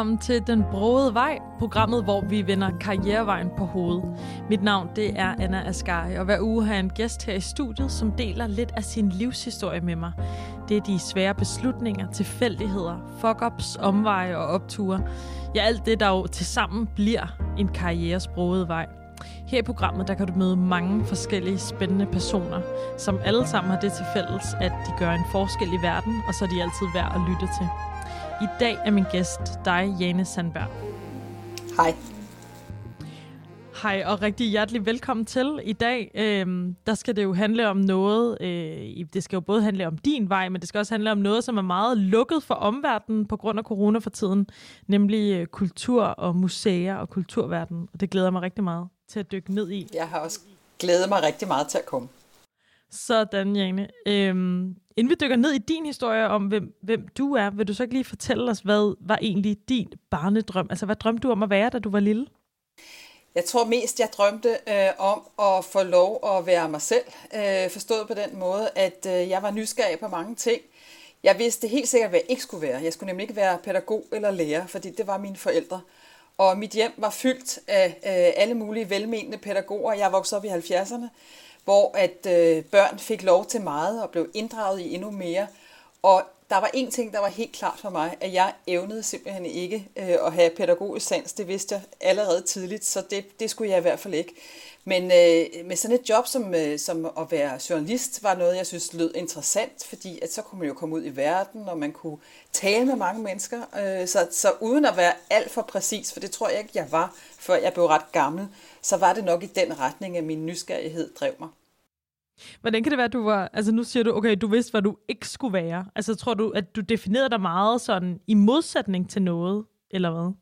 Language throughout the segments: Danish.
Velkommen til Den Broede Vej, programmet, hvor vi vender karrierevejen på hovedet. Mit navn det er Anna Asgari, og hver uge har jeg en gæst her i studiet, som deler lidt af sin livshistorie med mig. Det er de svære beslutninger, tilfældigheder, fuck-ups, omveje og opture. Ja, alt det, der jo tilsammen bliver en karrieres broede vej. Her i programmet, der kan du møde mange forskellige spændende personer, som alle sammen har det til fælles, at de gør en forskel i verden, og så er de altid værd at lytte til. I dag er min gæst dig, Jane Sandberg. Hej. Hej, og rigtig hjertelig velkommen til. I dag, øh, der skal det jo handle om noget, øh, det skal jo både handle om din vej, men det skal også handle om noget, som er meget lukket for omverdenen på grund af corona for tiden, nemlig øh, kultur og museer og kulturverden. Og det glæder mig rigtig meget til at dykke ned i. Jeg har også glædet mig rigtig meget til at komme. Sådan, Jane. Øhm, inden vi dykker ned i din historie om, hvem, hvem du er, vil du så ikke lige fortælle os, hvad var egentlig din barnedrøm? Altså, hvad drømte du om at være, da du var lille? Jeg tror mest, jeg drømte øh, om at få lov at være mig selv. Øh, forstået på den måde, at øh, jeg var nysgerrig på mange ting. Jeg vidste helt sikkert, hvad jeg ikke skulle være. Jeg skulle nemlig ikke være pædagog eller lærer, fordi det var mine forældre. Og mit hjem var fyldt af øh, alle mulige velmenende pædagoger. Jeg voksede op i 70'erne hvor at øh, børn fik lov til meget og blev inddraget i endnu mere. Og der var en ting, der var helt klart for mig, at jeg evnede simpelthen ikke øh, at have pædagogisk sans. Det vidste jeg allerede tidligt, så det, det skulle jeg i hvert fald ikke. Men øh, med sådan et job som, øh, som at være journalist var noget, jeg synes lød interessant, fordi at så kunne man jo komme ud i verden, og man kunne tale med mange mennesker. Øh, så, så uden at være alt for præcis, for det tror jeg ikke, jeg var, før jeg blev ret gammel, så var det nok i den retning, at min nysgerrighed drev mig. Hvordan kan det være, at du var... Altså nu siger du, okay, du vidste, hvad du ikke skulle være. Altså tror du, at du definerede dig meget sådan i modsætning til noget, eller hvad?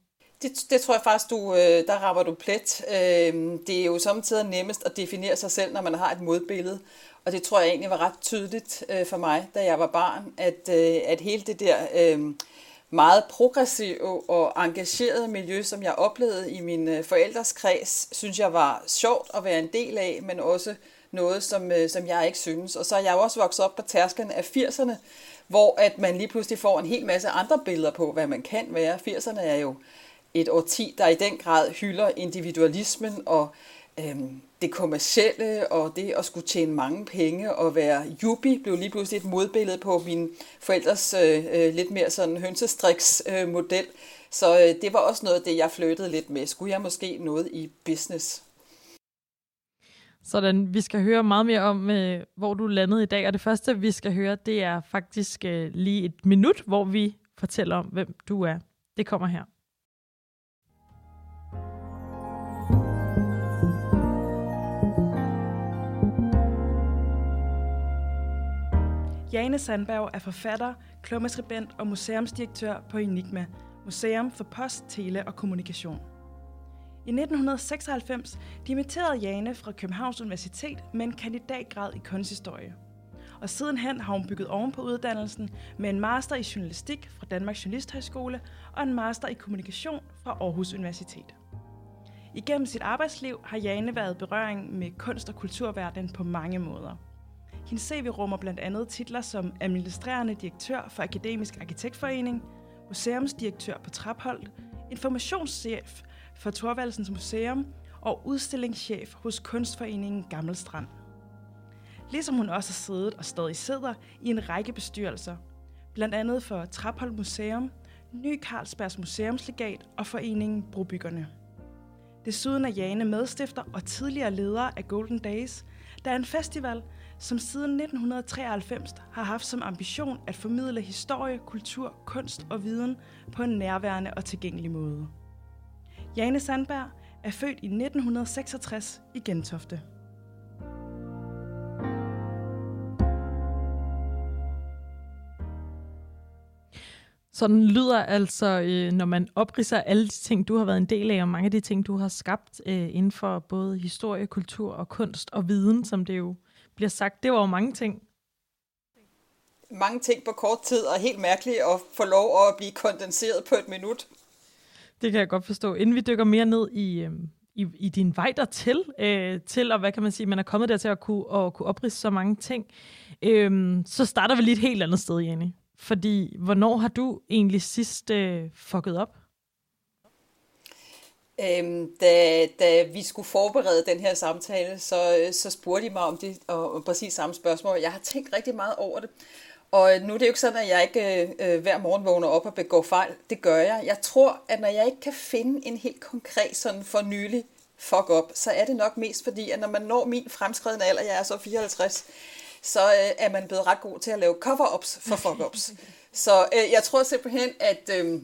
Det, det tror jeg faktisk, du, øh, der rammer du plet. Øh, det er jo samtidig nemmest at definere sig selv, når man har et modbillede. Og det tror jeg egentlig var ret tydeligt øh, for mig, da jeg var barn, at, øh, at hele det der øhm, meget progressive og engagerede miljø, som jeg oplevede i min øh, forældres kreds, synes jeg var sjovt at være en del af, men også noget, som, øh, som jeg ikke synes. Og så er jeg jo også vokset op på tærsken af 80'erne, hvor at man lige pludselig får en hel masse andre billeder på, hvad man kan være. 80'erne er jo et årti, der i den grad hylder individualismen og øhm, det kommercielle og det at skulle tjene mange penge og være jubi blev lige pludselig et modbillede på min forældres øh, øh, lidt mere sådan hønsestriks øh, model. Så øh, det var også noget af det, jeg flyttede lidt med. Skulle jeg måske noget i business? Sådan, vi skal høre meget mere om, øh, hvor du landede i dag. Og det første, vi skal høre, det er faktisk øh, lige et minut, hvor vi fortæller om, hvem du er. Det kommer her. Jane Sandberg er forfatter, klummeskribent og museumsdirektør på Enigma, Museum for Post, Tele og Kommunikation. I 1996 dimitterede Jane fra Københavns Universitet med en kandidatgrad i kunsthistorie. Og sidenhen har hun bygget oven på uddannelsen med en master i journalistik fra Danmarks Journalisthøjskole og en master i kommunikation fra Aarhus Universitet. Igennem sit arbejdsliv har Jane været i berøring med kunst- og kulturverdenen på mange måder – hendes CV rummer blandt andet titler som administrerende direktør for Akademisk Arkitektforening, museumsdirektør på Trapholdt, informationschef for Torvaldsens Museum og udstillingschef hos Kunstforeningen Gammelstrand. Ligesom hun også har siddet og stadig sidder i en række bestyrelser, blandt andet for Trapholm Museum, Ny Carlsbergs Museumslegat og Foreningen Brobyggerne. Desuden er Jane medstifter og tidligere leder af Golden Days, der er en festival, som siden 1993 har haft som ambition at formidle historie, kultur, kunst og viden på en nærværende og tilgængelig måde. Jane Sandberg er født i 1966 i Gentofte. Sådan lyder altså, øh, når man opridser alle de ting, du har været en del af, og mange af de ting, du har skabt øh, inden for både historie, kultur og kunst og viden, som det jo bliver sagt. Det var jo mange ting. Mange ting på kort tid, og helt mærkeligt at få lov at blive kondenseret på et minut. Det kan jeg godt forstå. Inden vi dykker mere ned i, øh, i, i din vej dertil, øh, til, og hvad kan man sige, man er kommet der til at kunne, at kunne oprise så mange ting, øh, så starter vi lige et helt andet sted, Jenny. Fordi, hvornår har du egentlig sidst øh, fucket op? Øhm, da, da vi skulle forberede den her samtale, så, øh, så spurgte de mig om det, og, og præcis samme spørgsmål. Jeg har tænkt rigtig meget over det. Og nu er det jo ikke sådan, at jeg ikke øh, hver morgen vågner op og begår fejl. Det gør jeg. Jeg tror, at når jeg ikke kan finde en helt konkret sådan for nylig fuck up, så er det nok mest fordi, at når man når min fremskredende alder, jeg er så 54, så øh, er man blevet ret god til at lave cover-ups for fuck-ups. så øh, jeg tror simpelthen, at, øh,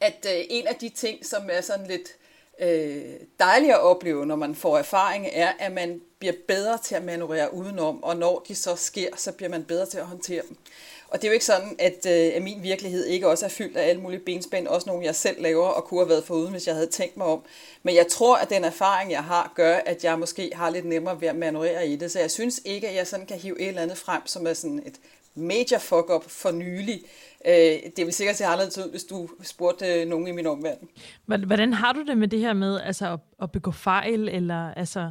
at øh, en af de ting, som er sådan lidt øh, dejligt at opleve, når man får erfaring, er, at man bliver bedre til at manøvrere udenom, og når de så sker, så bliver man bedre til at håndtere dem. Og det er jo ikke sådan, at, øh, at min virkelighed ikke også er fyldt af alle mulige benspænd, også nogle jeg selv laver og kunne have været foruden, hvis jeg havde tænkt mig om. Men jeg tror, at den erfaring, jeg har, gør, at jeg måske har lidt nemmere ved at manøvrere i det. Så jeg synes ikke, at jeg sådan kan hive et eller andet frem, som er sådan et major fuck-up for nylig. Øh, det vil sikkert se anderledes ud, hvis du spurgte øh, nogen i min omverden. Hvordan har du det med det her med altså, at, at begå fejl, eller altså,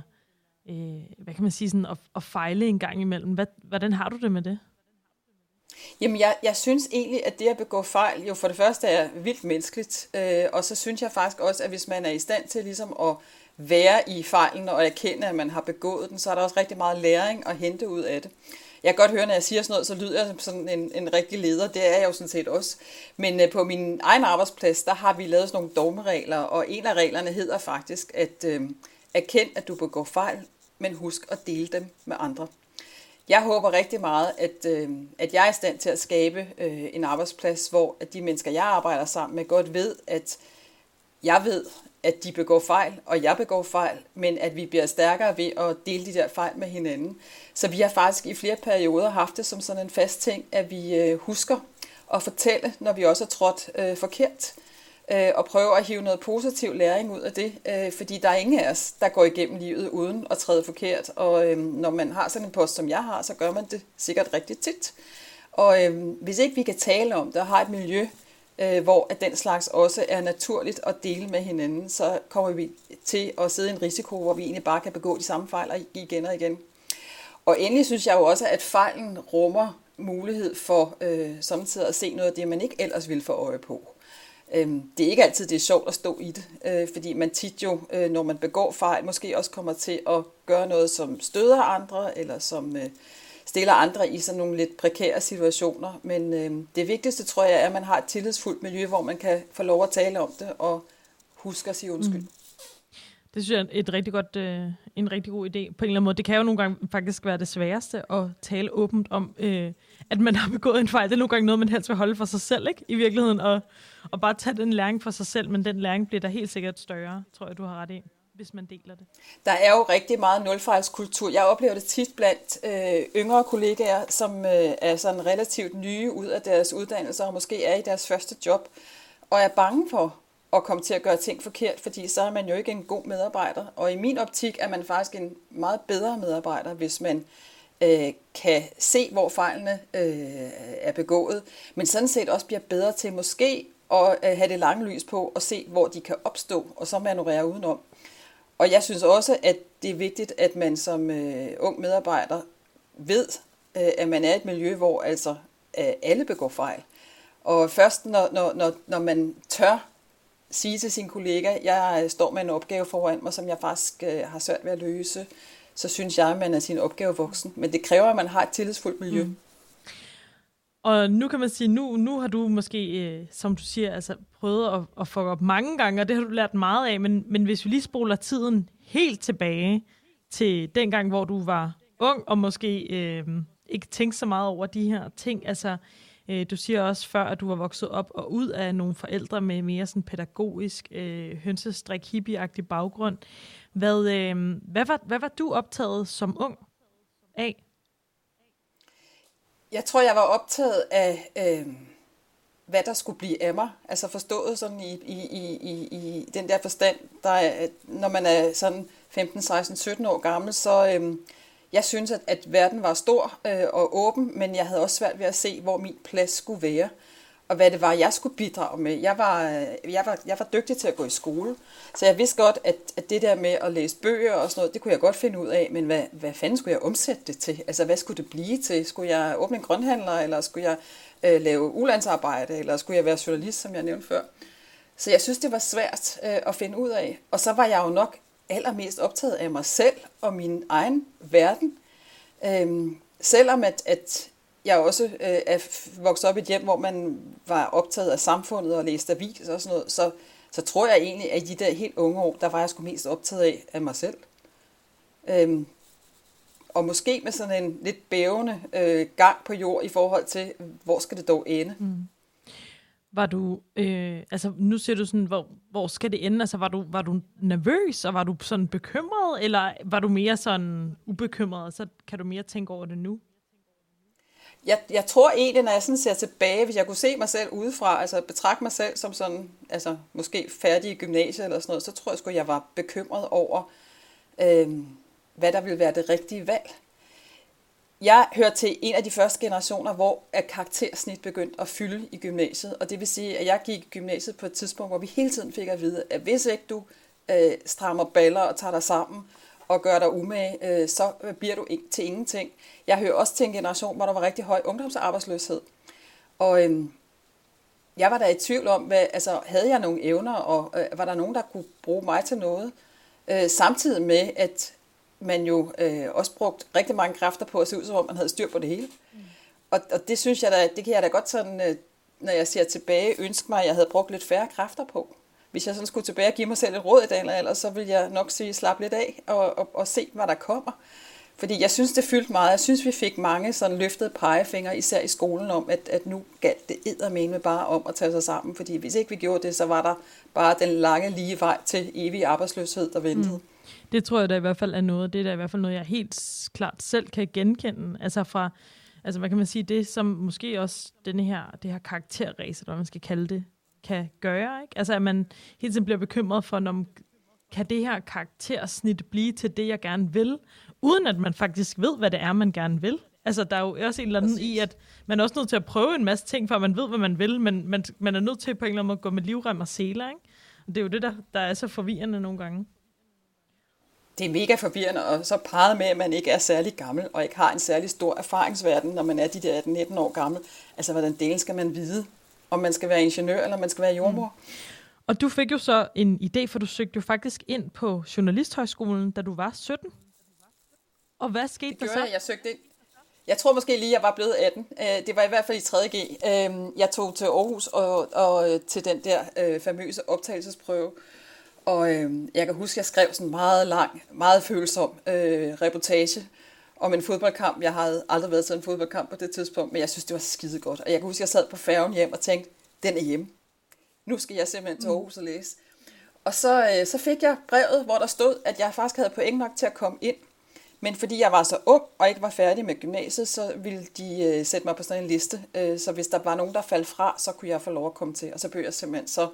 øh, hvad kan man sige, sådan, at, at fejle en gang imellem? Hvad, hvordan har du det med det? Jamen, jeg, jeg synes egentlig, at det at begå fejl, jo for det første er vildt menneskeligt, øh, og så synes jeg faktisk også, at hvis man er i stand til ligesom at være i fejlen og erkende, at man har begået den, så er der også rigtig meget læring at hente ud af det. Jeg kan godt høre, når jeg siger sådan noget, så lyder jeg som sådan en, en rigtig leder. Det er jeg jo sådan set også. Men øh, på min egen arbejdsplads, der har vi lavet sådan nogle dogmeregler, og en af reglerne hedder faktisk, at øh, erkend, at du begår fejl, men husk at dele dem med andre. Jeg håber rigtig meget, at, øh, at jeg er i stand til at skabe øh, en arbejdsplads, hvor at de mennesker, jeg arbejder sammen med, godt ved, at jeg ved, at de begår fejl, og jeg begår fejl, men at vi bliver stærkere ved at dele de der fejl med hinanden. Så vi har faktisk i flere perioder haft det som sådan en fast ting, at vi øh, husker at fortælle, når vi også har trådt øh, forkert øh, og prøve at hive noget positiv læring ud af det, øh, fordi der er ingen af os, der går igennem livet uden at træde forkert, og øh, når man har sådan en post, som jeg har, så gør man det sikkert rigtig tit. Og øh, hvis ikke vi kan tale om det og har et miljø, øh, hvor at den slags også er naturligt at dele med hinanden, så kommer vi til at sidde i en risiko, hvor vi egentlig bare kan begå de samme fejl igen og igen. Og endelig synes jeg jo også, at fejlen rummer mulighed for øh, samtidig at se noget af det, man ikke ellers ville få øje på. Øhm, det er ikke altid det er sjovt at stå i det, øh, fordi man tit jo, øh, når man begår fejl, måske også kommer til at gøre noget, som støder andre, eller som øh, stiller andre i sådan nogle lidt prekære situationer. Men det vigtigste, tror jeg, er, at man har et tillidsfuldt miljø, hvor man kan få lov at tale om det, og huske at sige undskyld. Mm. Det synes jeg er et rigtig godt, øh, en rigtig god idé på en eller anden måde. Det kan jo nogle gange faktisk være det sværeste at tale åbent om, øh, at man har begået en fejl. Det er nogle gange noget, man helst vil holde for sig selv, ikke? I virkeligheden, og, og bare tage den læring for sig selv, men den læring bliver der helt sikkert større, tror jeg, du har ret i hvis man deler det? Der er jo rigtig meget nulfejlskultur. Jeg oplever det tit blandt øh, yngre kollegaer, som øh, er sådan relativt nye ud af deres uddannelser og måske er i deres første job, og er bange for at komme til at gøre ting forkert, fordi så er man jo ikke en god medarbejder. Og i min optik er man faktisk en meget bedre medarbejder, hvis man øh, Øh, kan se, hvor fejlene øh, er begået, men sådan set også bliver bedre til måske at øh, have det lange lys på og se, hvor de kan opstå, og så manøvrere udenom. Og jeg synes også, at det er vigtigt, at man som øh, ung medarbejder ved, øh, at man er i et miljø, hvor altså øh, alle begår fejl. Og først når, når, når, når man tør sige til sin kollega, jeg øh, står med en opgave foran mig, som jeg faktisk øh, har svært ved at løse, så synes jeg, at man er sin opgave voksen. Men det kræver, at man har et tillidsfuldt miljø. Mm. Og nu kan man sige, nu, nu har du måske, øh, som du siger, altså prøvet at, at fuck op mange gange, og det har du lært meget af, men, men hvis vi lige spoler tiden helt tilbage til den gang, hvor du var ung, og måske øh, ikke tænkte så meget over de her ting, altså øh, Øh, du siger også før, at du var vokset op og ud af nogle forældre med mere sådan pædagogisk, øh, hønsestrik, hippieagtig baggrund. Hvad, øh, hvad, var, hvad var du optaget som ung af? Jeg tror, jeg var optaget af, øh, hvad der skulle blive af mig. Altså forstået sådan i, i, i, i, i den der forstand, der er, når man er sådan 15, 16, 17 år gammel, så Øh, jeg synes, at, at verden var stor øh, og åben, men jeg havde også svært ved at se, hvor min plads skulle være og hvad det var, jeg skulle bidrage med. Jeg var, øh, jeg var, jeg var dygtig til at gå i skole, så jeg vidste godt, at, at det der med at læse bøger og sådan noget, det kunne jeg godt finde ud af, men hvad, hvad fanden skulle jeg omsætte det til? Altså, hvad skulle det blive til? Skulle jeg åbne en grønhandler, eller skulle jeg øh, lave ulandsarbejde, eller skulle jeg være journalist, som jeg nævnte før? Så jeg synes, det var svært øh, at finde ud af. Og så var jeg jo nok allermest optaget af mig selv og min egen verden. Øhm, selvom at, at jeg også øh, er vokset op i et hjem, hvor man var optaget af samfundet og læste avis og sådan noget, så, så tror jeg egentlig, at i de der helt unge år, der var jeg sgu mest optaget af, af mig selv. Øhm, og måske med sådan en lidt bævende øh, gang på jord i forhold til, hvor skal det dog ende. Mm. Var du, øh, altså nu ser du sådan, hvor, hvor skal det ende? Altså var du, var du nervøs, og var du sådan bekymret, eller var du mere sådan ubekymret, og så kan du mere tænke over det nu? jeg, jeg tror egentlig, når jeg sådan ser tilbage, hvis jeg kunne se mig selv udefra, altså betragte mig selv som sådan, altså måske færdig i gymnasiet eller sådan noget, så tror jeg sgu, jeg var bekymret over, øh, hvad der ville være det rigtige valg. Jeg hører til en af de første generationer, hvor at karaktersnit begyndte at fylde i gymnasiet, og det vil sige, at jeg gik i gymnasiet på et tidspunkt, hvor vi hele tiden fik at vide, at hvis ikke du øh, strammer baller og tager dig sammen, og gør dig umage, øh, så øh, bliver du til ingenting. Jeg hører også til en generation, hvor der var rigtig høj ungdomsarbejdsløshed. Og øh, jeg var da i tvivl om, hvad, altså, havde jeg nogle evner, og øh, var der nogen, der kunne bruge mig til noget? Øh, samtidig med, at man jo øh, også brugt rigtig mange kræfter på at se ud, som om man havde styr på det hele. Mm. Og, og det synes jeg da, det kan jeg da godt sådan, øh, når jeg ser tilbage, ønske mig, at jeg havde brugt lidt færre kræfter på hvis jeg sådan skulle tilbage og give mig selv et råd i dag eller alder, så vil jeg nok sige, slap lidt af og, og, og se, hvad der kommer. Fordi jeg synes, det fyldte meget. Jeg synes, vi fik mange sådan løftede pegefingre, især i skolen, om, at, at nu galt det eddermene bare om at tage sig sammen. Fordi hvis ikke vi gjorde det, så var der bare den lange lige vej til evig arbejdsløshed, der ventede. Mm. Det tror jeg da i hvert fald er noget. Det er da i hvert fald noget, jeg helt klart selv kan genkende. Altså fra, altså hvad kan man sige, det som måske også denne her, det her karakterræs, eller hvad man skal kalde det, kan gøre. Ikke? Altså at man hele tiden bliver bekymret for, når, kan det her karaktersnit blive til det, jeg gerne vil, uden at man faktisk ved, hvad det er, man gerne vil. Altså, der er jo også en eller anden Præcis. i, at man er også nødt til at prøve en masse ting, for man ved, hvad man vil, men man, man er nødt til på en eller anden måde at gå med livrem og seler, ikke? Og det er jo det, der, der er så forvirrende nogle gange. Det er mega forvirrende, og så parret med, at man ikke er særlig gammel, og ikke har en særlig stor erfaringsverden, når man er de der 18-19 år gammel. Altså, hvordan delen skal man vide, om man skal være ingeniør eller man skal være jordmor. Mm. Og du fik jo så en idé, for du søgte jo faktisk ind på Journalisthøjskolen, da du var 17. Og hvad skete det der så? Jeg. jeg søgte ind. Jeg tror måske lige, jeg var blevet 18. Øh, det var i hvert fald i 3.G. Øh, jeg tog til Aarhus og, og øh, til den der øh, famøse optagelsesprøve. Og øh, jeg kan huske, at jeg skrev sådan en meget lang, meget følsom øh, reportage om en fodboldkamp. Jeg havde aldrig været til en fodboldkamp på det tidspunkt, men jeg synes, det var skide godt. Og jeg kan huske, at jeg sad på færgen hjem og tænkte, den er hjemme. Nu skal jeg simpelthen til mm. Aarhus og læse. Og så, øh, så fik jeg brevet, hvor der stod, at jeg faktisk havde point nok til at komme ind. Men fordi jeg var så ung og ikke var færdig med gymnasiet, så ville de øh, sætte mig på sådan en liste. Øh, så hvis der var nogen, der faldt fra, så kunne jeg få lov at komme til. Og så blev jeg simpelthen så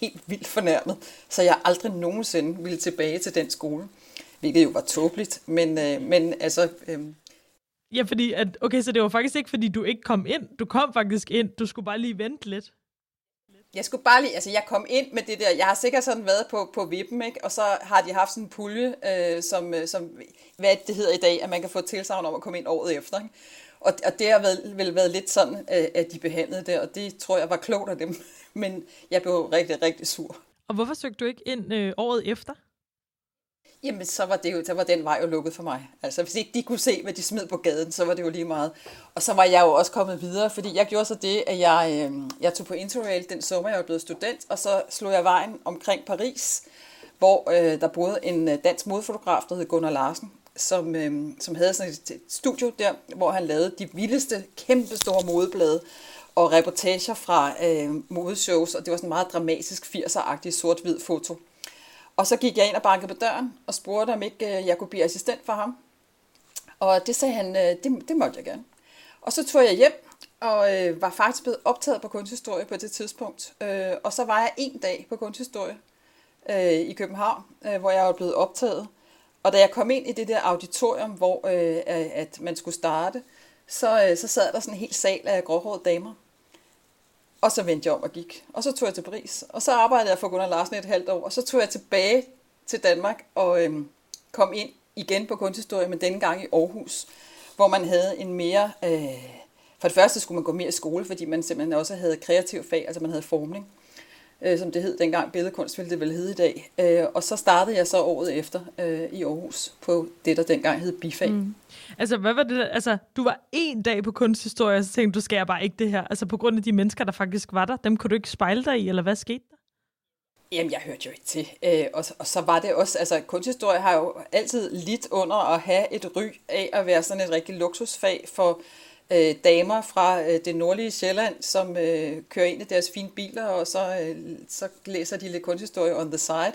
helt vildt fornærmet, så jeg aldrig nogensinde ville tilbage til den skole hvilket jo var tåbeligt, men, øh, men altså... Øh, Ja, fordi, at, okay, så det var faktisk ikke, fordi du ikke kom ind. Du kom faktisk ind. Du skulle bare lige vente lidt. Jeg skulle bare lige, altså jeg kom ind med det der, jeg har sikkert sådan været på, på vippen, ikke? og så har de haft sådan en pulje, øh, som, øh, som, hvad det hedder i dag, at man kan få tilsavn om at komme ind året efter. Ikke? Og, og det har vel, vel været lidt sådan, øh, at de behandlede det, og det tror jeg var klogt af dem, men jeg blev rigtig, rigtig sur. Og hvorfor søgte du ikke ind øh, året efter? Jamen, så var, det jo, så var den vej jo lukket for mig. Altså, hvis ikke de kunne se, hvad de smed på gaden, så var det jo lige meget. Og så var jeg jo også kommet videre, fordi jeg gjorde så det, at jeg, øh, jeg tog på Interrail den sommer, jeg var blevet student, og så slog jeg vejen omkring Paris, hvor øh, der boede en øh, dansk modfotograf, der hed Gunnar Larsen, som, øh, som havde sådan et studio der, hvor han lavede de vildeste, kæmpe store modeblade og reportager fra øh, modeshows, og det var sådan meget dramatisk 80'er-agtig sort-hvid foto. Og så gik jeg ind og bankede på døren og spurgte, om ikke øh, jeg kunne blive assistent for ham. Og det sagde han, øh, det, det måtte jeg gerne. Og så tog jeg hjem, og øh, var faktisk blevet optaget på kunsthistorie på det tidspunkt. Øh, og så var jeg en dag på kunsthistorie øh, i København, øh, hvor jeg var blevet optaget. Og da jeg kom ind i det der auditorium, hvor øh, at man skulle starte, så, øh, så sad der sådan en hel sal af gråhårede damer. Og så vendte jeg om og gik. Og så tog jeg til Paris. Og så arbejdede jeg for Gunnar Larsen et halvt år. Og så tog jeg tilbage til Danmark og øh, kom ind igen på kunsthistorie, men denne gang i Aarhus, hvor man havde en mere... Øh, for det første skulle man gå mere i skole, fordi man simpelthen også havde kreativ fag, altså man havde formning, øh, som det hed dengang. Billedkunst ville det vel hedde i dag. Øh, og så startede jeg så året efter øh, i Aarhus på det, der dengang hed bifag. Mm. Altså, hvad var det? Altså, du var en dag på kunsthistorie, og så tænkte du, skal jeg bare ikke det her? Altså, på grund af de mennesker, der faktisk var der, dem kunne du ikke spejle dig i, eller hvad skete der? Jamen, jeg hørte jo ikke til. Øh, og, og så var det også, altså kunsthistorie har jo altid lidt under at have et ry af at være sådan et rigtig luksusfag for øh, damer fra øh, det nordlige Sjælland, som øh, kører ind i deres fine biler, og så, øh, så læser de lidt kunsthistorie on the side.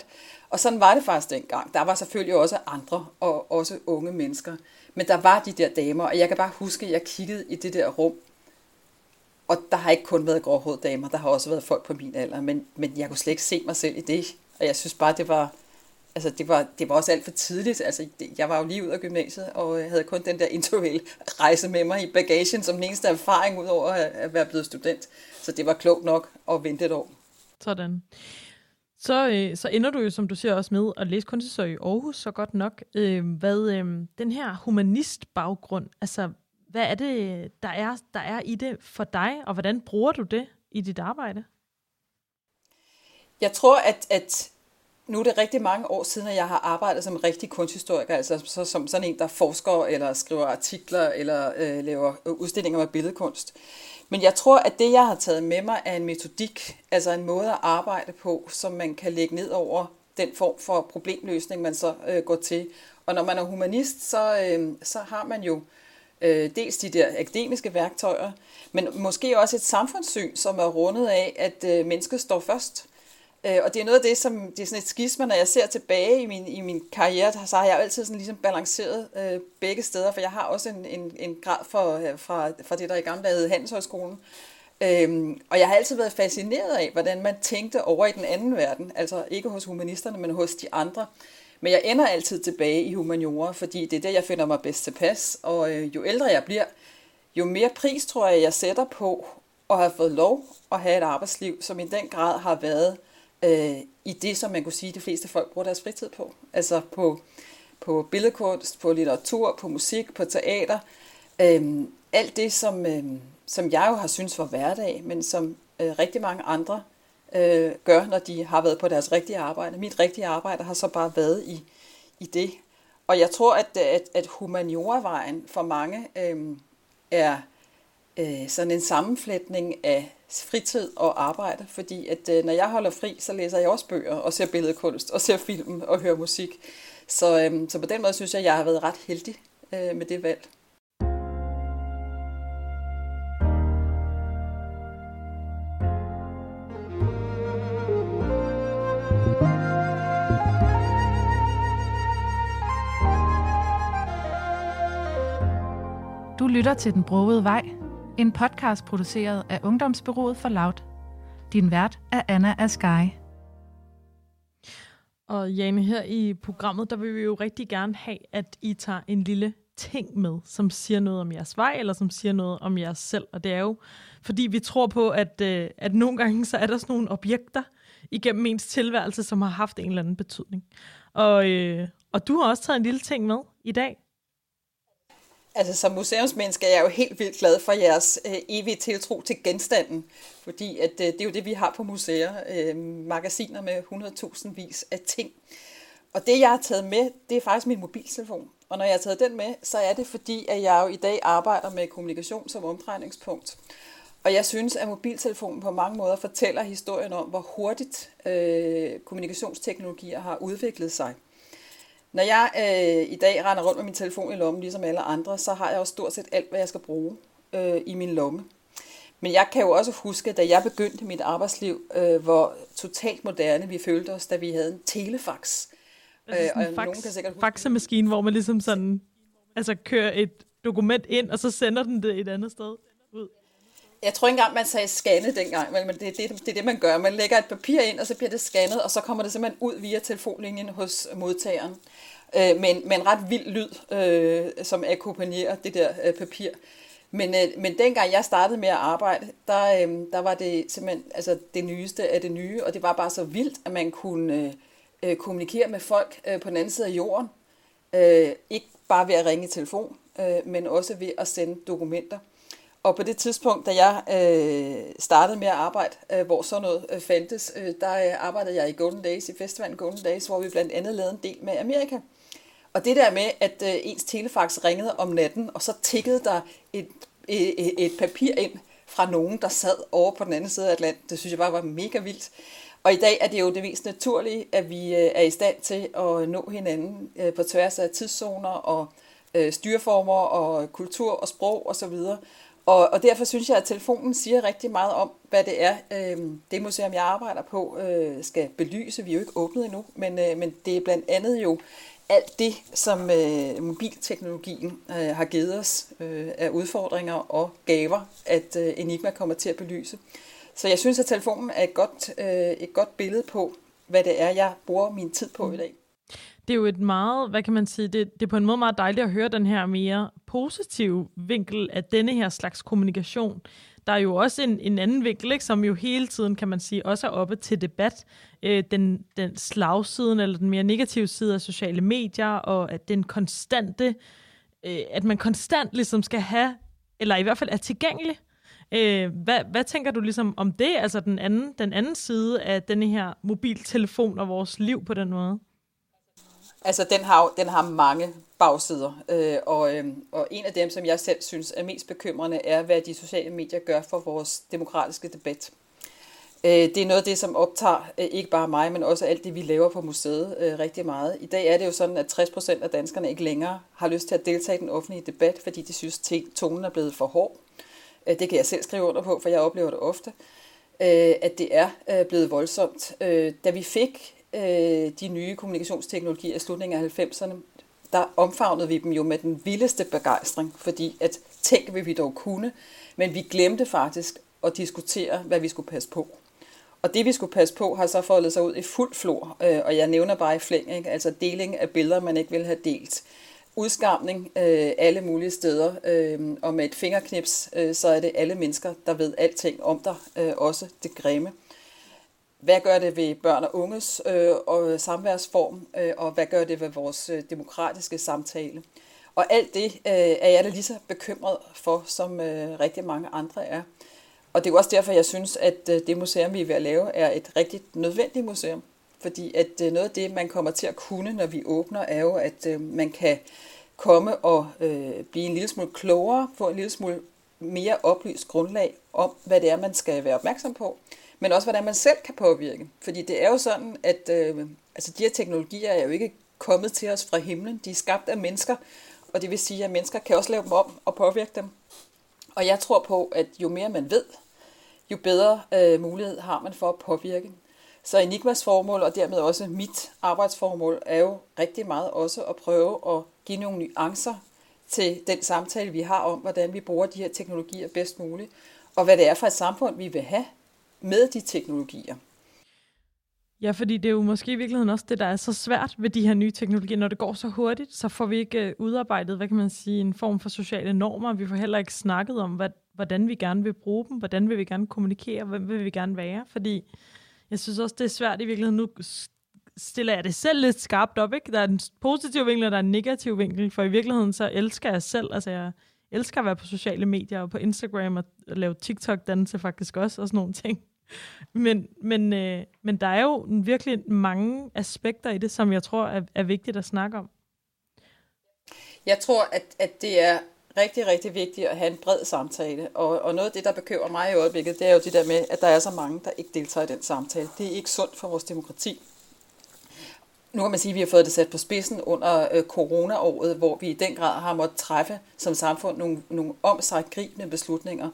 Og sådan var det faktisk dengang. Der var selvfølgelig også andre, og også unge mennesker. Men der var de der damer, og jeg kan bare huske, at jeg kiggede i det der rum, og der har ikke kun været gråhårede damer, der har også været folk på min alder, men, men jeg kunne slet ikke se mig selv i det. Og jeg synes bare, det var, altså det var, det var også alt for tidligt. Altså, jeg var jo lige ud af gymnasiet, og havde kun den der individuelle rejse med mig i bagagen, som den eneste erfaring ud over at være blevet student. Så det var klogt nok at vente et år. Sådan. Så, øh, så ender du jo, som du siger, også med at læse kunsthistorie i Aarhus, så godt nok. Øh, hvad øh, den her humanist-baggrund, altså hvad er det, der er, der er i det for dig, og hvordan bruger du det i dit arbejde? Jeg tror, at, at nu er det rigtig mange år siden, at jeg har arbejdet som rigtig kunsthistoriker, altså så, som sådan en, der forsker eller skriver artikler eller øh, laver øh, udstillinger med billedkunst. Men jeg tror, at det, jeg har taget med mig, er en metodik, altså en måde at arbejde på, som man kan lægge ned over den form for problemløsning, man så øh, går til. Og når man er humanist, så, øh, så har man jo øh, dels de der akademiske værktøjer, men måske også et samfundssyn, som er rundet af, at øh, mennesket står først. Øh, Øh, og det er noget af det, som det er sådan et skisma, når jeg ser tilbage i min, i min karriere, så har jeg altid sådan ligesom balanceret øh, begge steder, for jeg har også en, en, en grad for, øh, fra, fra det, der i gamle dage hed Handelshøjskolen. Øhm, og jeg har altid været fascineret af, hvordan man tænkte over i den anden verden, altså ikke hos humanisterne, men hos de andre. Men jeg ender altid tilbage i humaniora, fordi det er der, jeg finder mig bedst tilpas. Og øh, jo ældre jeg bliver, jo mere pris tror jeg, jeg sætter på at have fået lov at have et arbejdsliv, som i den grad har været øh, i det, som man kunne sige, de fleste folk bruger deres fritid på. Altså på, på billedkunst, på litteratur, på musik, på teater. Øh, alt det, som, øh, som jeg jo har synes var hverdag, men som øh, rigtig mange andre øh, gør, når de har været på deres rigtige arbejde. Mit rigtige arbejde har så bare været i, i det. Og jeg tror, at, at, at humanioravejen for mange øh, er øh, sådan en sammenflætning af fritid og arbejde, fordi at øh, når jeg holder fri, så læser jeg også bøger og ser billedkunst og ser film og hører musik. Så, øh, så på den måde synes jeg, at jeg har været ret heldig øh, med det valg. Du lytter til Den Brogede Vej, en podcast produceret af Ungdomsbyrået for Loud. Din vært er Anna Askai. Og Jane, her i programmet, der vil vi jo rigtig gerne have, at I tager en lille ting med, som siger noget om jeres vej, eller som siger noget om jer selv. Og det er jo, fordi vi tror på, at, øh, at nogle gange, så er der sådan nogle objekter igennem ens tilværelse, som har haft en eller anden betydning. Og, øh, og du har også taget en lille ting med i dag. Altså som museumsmenneske er jeg jo helt vildt glad for jeres øh, evige tiltro til genstanden, fordi at, øh, det er jo det, vi har på museer, øh, magasiner med 100.000 vis af ting. Og det, jeg har taget med, det er faktisk min mobiltelefon. Og når jeg har taget den med, så er det fordi, at jeg jo i dag arbejder med kommunikation som omdrejningspunkt. Og jeg synes, at mobiltelefonen på mange måder fortæller historien om, hvor hurtigt øh, kommunikationsteknologier har udviklet sig. Når jeg øh, i dag render rundt med min telefon i lommen, ligesom alle andre, så har jeg også stort set alt, hvad jeg skal bruge øh, i min lomme. Men jeg kan jo også huske, da jeg begyndte mit arbejdsliv, øh, hvor totalt moderne vi følte os, da vi havde en telefax. Altså øh, og fax, nogen kan sikkert huske faxemaskine, hvor man ligesom sådan, altså kører et dokument ind, og så sender den det et andet sted jeg tror ikke engang, man sagde scanne dengang, men det, det, det er det, man gør. Man lægger et papir ind, og så bliver det scannet, og så kommer det simpelthen ud via telefonlinjen hos modtageren. Øh, men, men med en ret vild lyd, øh, som akkompagnerer det der øh, papir. Men, øh, men dengang jeg startede med at arbejde, der, øh, der var det simpelthen altså det nyeste af det nye, og det var bare så vildt, at man kunne øh, øh kommunikere med folk øh, på den anden side af jorden. Øh, ikke bare ved at ringe i telefon, øh, men også ved at sende dokumenter. Og på det tidspunkt, da jeg øh, startede med at arbejde, øh, hvor sådan noget øh, fandtes, øh, der øh, arbejdede jeg i Golden Days, i festivalen Golden Days, hvor vi blandt andet lavede en del med Amerika. Og det der med, at øh, ens telefax ringede om natten, og så tikkede der et, et, et papir ind fra nogen, der sad over på den anden side af Atlanten, det synes jeg bare var mega vildt. Og i dag er det jo det mest naturlige, at vi øh, er i stand til at nå hinanden øh, på tværs af tidszoner og øh, styreformer og kultur og sprog osv. Og, og, og derfor synes jeg, at telefonen siger rigtig meget om, hvad det er, øh, det museum, jeg arbejder på, øh, skal belyse. Vi er jo ikke åbnet endnu, men, øh, men det er blandt andet jo alt det, som øh, mobilteknologien øh, har givet os øh, af udfordringer og gaver, at øh, Enigma kommer til at belyse. Så jeg synes, at telefonen er et godt, øh, et godt billede på, hvad det er, jeg bruger min tid på i dag. Det er jo et meget, hvad kan man sige, det, det er på en måde meget dejligt at høre den her mere positive vinkel af denne her slags kommunikation. Der er jo også en, en anden vinkel, ikke, som jo hele tiden, kan man sige, også er oppe til debat. Øh, den, den slagsiden, eller den mere negative side af sociale medier, og at den konstante, øh, at man konstant ligesom skal have, eller i hvert fald er tilgængelig Øh, hvad, hvad tænker du ligesom om det, altså den anden, den anden side af denne her mobiltelefon og vores liv på den måde? Altså, den har, den har mange bagsider, øh, og, øh, og en af dem, som jeg selv synes er mest bekymrende, er, hvad de sociale medier gør for vores demokratiske debat. Øh, det er noget af det, som optager øh, ikke bare mig, men også alt det, vi laver på museet øh, rigtig meget. I dag er det jo sådan, at 60 procent af danskerne ikke længere har lyst til at deltage i den offentlige debat, fordi de synes, at tonen er blevet for hård. Øh, det kan jeg selv skrive under på, for jeg oplever det ofte, øh, at det er øh, blevet voldsomt. Øh, da vi fik Øh, de nye kommunikationsteknologier i slutningen af 90'erne, der omfavnede vi dem jo med den vildeste begejstring, fordi at tænk, hvad vi dog kunne, men vi glemte faktisk at diskutere, hvad vi skulle passe på. Og det, vi skulle passe på, har så foldet sig ud i fuld flor, øh, og jeg nævner bare i flæng, ikke? altså deling af billeder, man ikke vil have delt, udskamning øh, alle mulige steder, øh, og med et fingerknips, øh, så er det alle mennesker, der ved alting om dig, øh, også det grimme. Hvad gør det ved børn og unges øh, og samværsform, øh, og hvad gør det ved vores øh, demokratiske samtale? Og alt det øh, er jeg da lige så bekymret for, som øh, rigtig mange andre er. Og det er jo også derfor, jeg synes, at øh, det museum, vi er ved at lave, er et rigtig nødvendigt museum. Fordi at øh, noget af det, man kommer til at kunne, når vi åbner, er jo, at øh, man kan komme og øh, blive en lille smule klogere, få en lille smule mere oplyst grundlag om, hvad det er, man skal være opmærksom på, men også, hvordan man selv kan påvirke. Fordi det er jo sådan, at øh, altså, de her teknologier er jo ikke kommet til os fra himlen. De er skabt af mennesker, og det vil sige, at mennesker kan også lave dem om og påvirke dem. Og jeg tror på, at jo mere man ved, jo bedre øh, mulighed har man for at påvirke. Så Enigmas formål, og dermed også mit arbejdsformål, er jo rigtig meget også at prøve at give nogle nuancer til den samtale, vi har om, hvordan vi bruger de her teknologier bedst muligt, og hvad det er for et samfund, vi vil have med de teknologier. Ja, fordi det er jo måske i virkeligheden også det, der er så svært ved de her nye teknologier. Når det går så hurtigt, så får vi ikke øh, udarbejdet, hvad kan man sige, en form for sociale normer. Vi får heller ikke snakket om, hvad, hvordan vi gerne vil bruge dem, hvordan vil vi gerne kommunikere, hvem vil vi gerne være. Fordi jeg synes også, det er svært i virkeligheden. Nu stiller jeg det selv lidt skarpt op, ikke? Der er en positiv vinkel, og der er en negativ vinkel, for i virkeligheden så elsker jeg selv, altså jeg elsker at være på sociale medier og på Instagram og lave TikTok-dannelse faktisk også, og sådan nogle ting. Men, men, øh, men der er jo virkelig mange aspekter i det, som jeg tror er, er vigtigt at snakke om. Jeg tror, at, at det er rigtig, rigtig vigtigt at have en bred samtale. Og, og noget af det, der bekymrer mig i øjeblikket, det er jo det der med, at der er så mange, der ikke deltager i den samtale. Det er ikke sundt for vores demokrati. Nu kan man sige, at vi har fået det sat på spidsen under øh, coronaåret, hvor vi i den grad har måttet træffe som samfund nogle, nogle om beslutninger.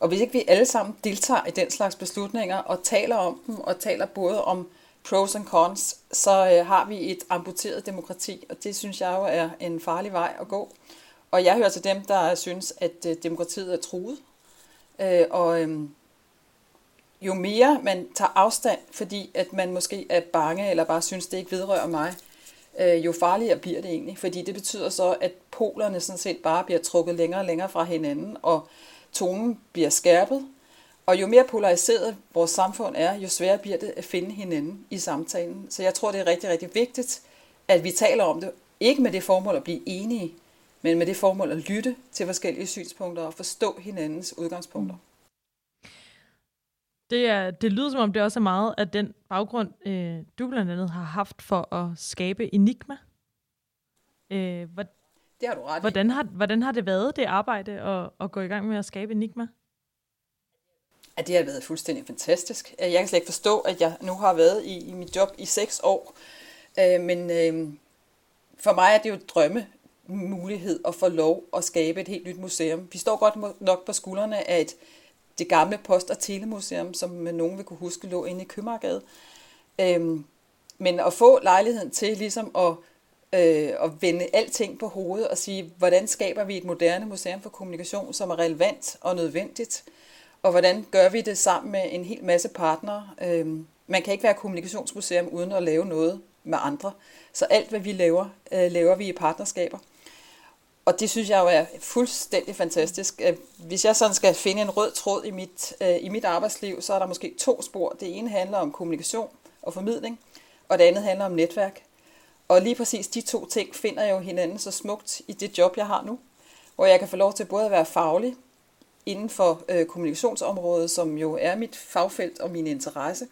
Og hvis ikke vi alle sammen deltager i den slags beslutninger og taler om dem, og taler både om pros and cons, så øh, har vi et amputeret demokrati, og det synes jeg jo er en farlig vej at gå. Og jeg hører til dem, der synes, at øh, demokratiet er truet. Øh, og øh, jo mere man tager afstand, fordi at man måske er bange eller bare synes, det ikke vedrører mig, øh, jo farligere bliver det egentlig. Fordi det betyder så, at polerne sådan set bare bliver trukket længere og længere fra hinanden, og tonen bliver skærpet. Og jo mere polariseret vores samfund er, jo sværere bliver det at finde hinanden i samtalen. Så jeg tror, det er rigtig, rigtig vigtigt, at vi taler om det, ikke med det formål at blive enige, men med det formål at lytte til forskellige synspunkter og forstå hinandens udgangspunkter. Mm. Det, er, det lyder som om, det også er meget af den baggrund, øh, du blandt andet har haft for at skabe Enigma. Øh, hvad, det har du ret hvordan har, hvordan har det været, det arbejde, at, at gå i gang med at skabe Enigma? Ja, det har været fuldstændig fantastisk. Jeg kan slet ikke forstå, at jeg nu har været i, i mit job i seks år. Øh, men øh, for mig er det jo drømme mulighed at få lov at skabe et helt nyt museum. Vi står godt nok på skuldrene af et, det gamle Post- og Telemuseum, som nogen vil kunne huske lå inde i Købmagergade. Øhm, men at få lejligheden til ligesom at, øh, at vende alting på hovedet og sige, hvordan skaber vi et moderne museum for kommunikation, som er relevant og nødvendigt, og hvordan gør vi det sammen med en hel masse partnere. Øh, man kan ikke være kommunikationsmuseum uden at lave noget med andre. Så alt, hvad vi laver, øh, laver vi i partnerskaber. Og det synes jeg jo er fuldstændig fantastisk. Øh, hvis jeg sådan skal finde en rød tråd i mit, øh, i mit arbejdsliv, så er der måske to spor. Det ene handler om kommunikation og formidling, og det andet handler om netværk. Og lige præcis de to ting finder jeg jo hinanden så smukt i det job, jeg har nu, hvor jeg kan få lov til både at være faglig inden for øh, kommunikationsområdet, som jo er mit fagfelt og min interesse,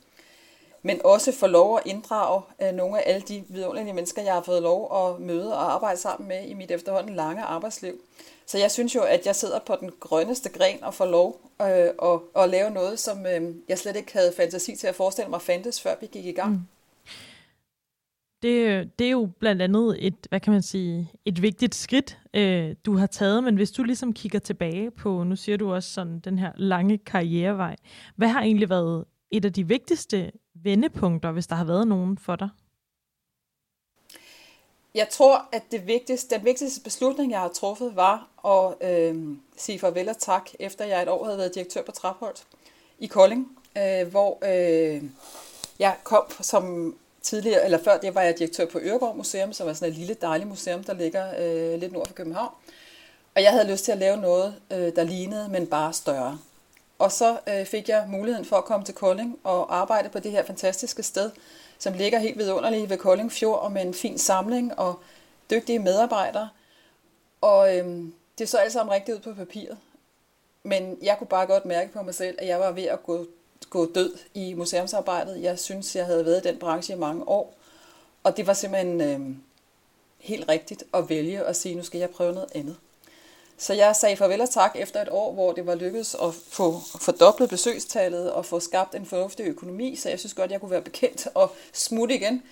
men også få lov at inddrage øh, nogle af alle de vidunderlige mennesker, jeg har fået lov at møde og arbejde sammen med i mit efterhånden lange arbejdsliv. Så jeg synes jo, at jeg sidder på den grønneste gren og får lov øh, at, at lave noget, som øh, jeg slet ikke havde fantasi til at forestille mig fandtes, før vi gik i gang. Mm. Det, det er jo blandt andet et, hvad kan man sige, et vigtigt skridt, øh, du har taget, men hvis du ligesom kigger tilbage på, nu siger du også sådan den her lange karrierevej, hvad har egentlig været et af de vigtigste vendepunkter, hvis der har været nogen for dig? Jeg tror, at det vigtigste, den vigtigste beslutning, jeg har truffet, var at øh, sige farvel og tak, efter jeg et år havde været direktør på Trapholt i Kolding, øh, hvor øh, jeg kom som tidligere, eller før det var jeg direktør på Øregård Museum, som er sådan et lille dejligt museum, der ligger øh, lidt nord for København. Og jeg havde lyst til at lave noget, øh, der lignede, men bare større. Og så øh, fik jeg muligheden for at komme til Kolding og arbejde på det her fantastiske sted, som ligger helt vidunderligt ved Kolding Fjord og med en fin samling og dygtige medarbejdere. Og øh, det så alt sammen rigtigt ud på papiret. Men jeg kunne bare godt mærke på mig selv, at jeg var ved at gå, gå død i museumsarbejdet. Jeg synes, jeg havde været i den branche i mange år. Og det var simpelthen øh, helt rigtigt at vælge at sige, nu skal jeg prøve noget andet. Så jeg sagde farvel og tak efter et år, hvor det var lykkedes at få fordoblet besøgstallet og få skabt en fornuftig økonomi, så jeg synes godt, jeg kunne være bekendt og smutte igen.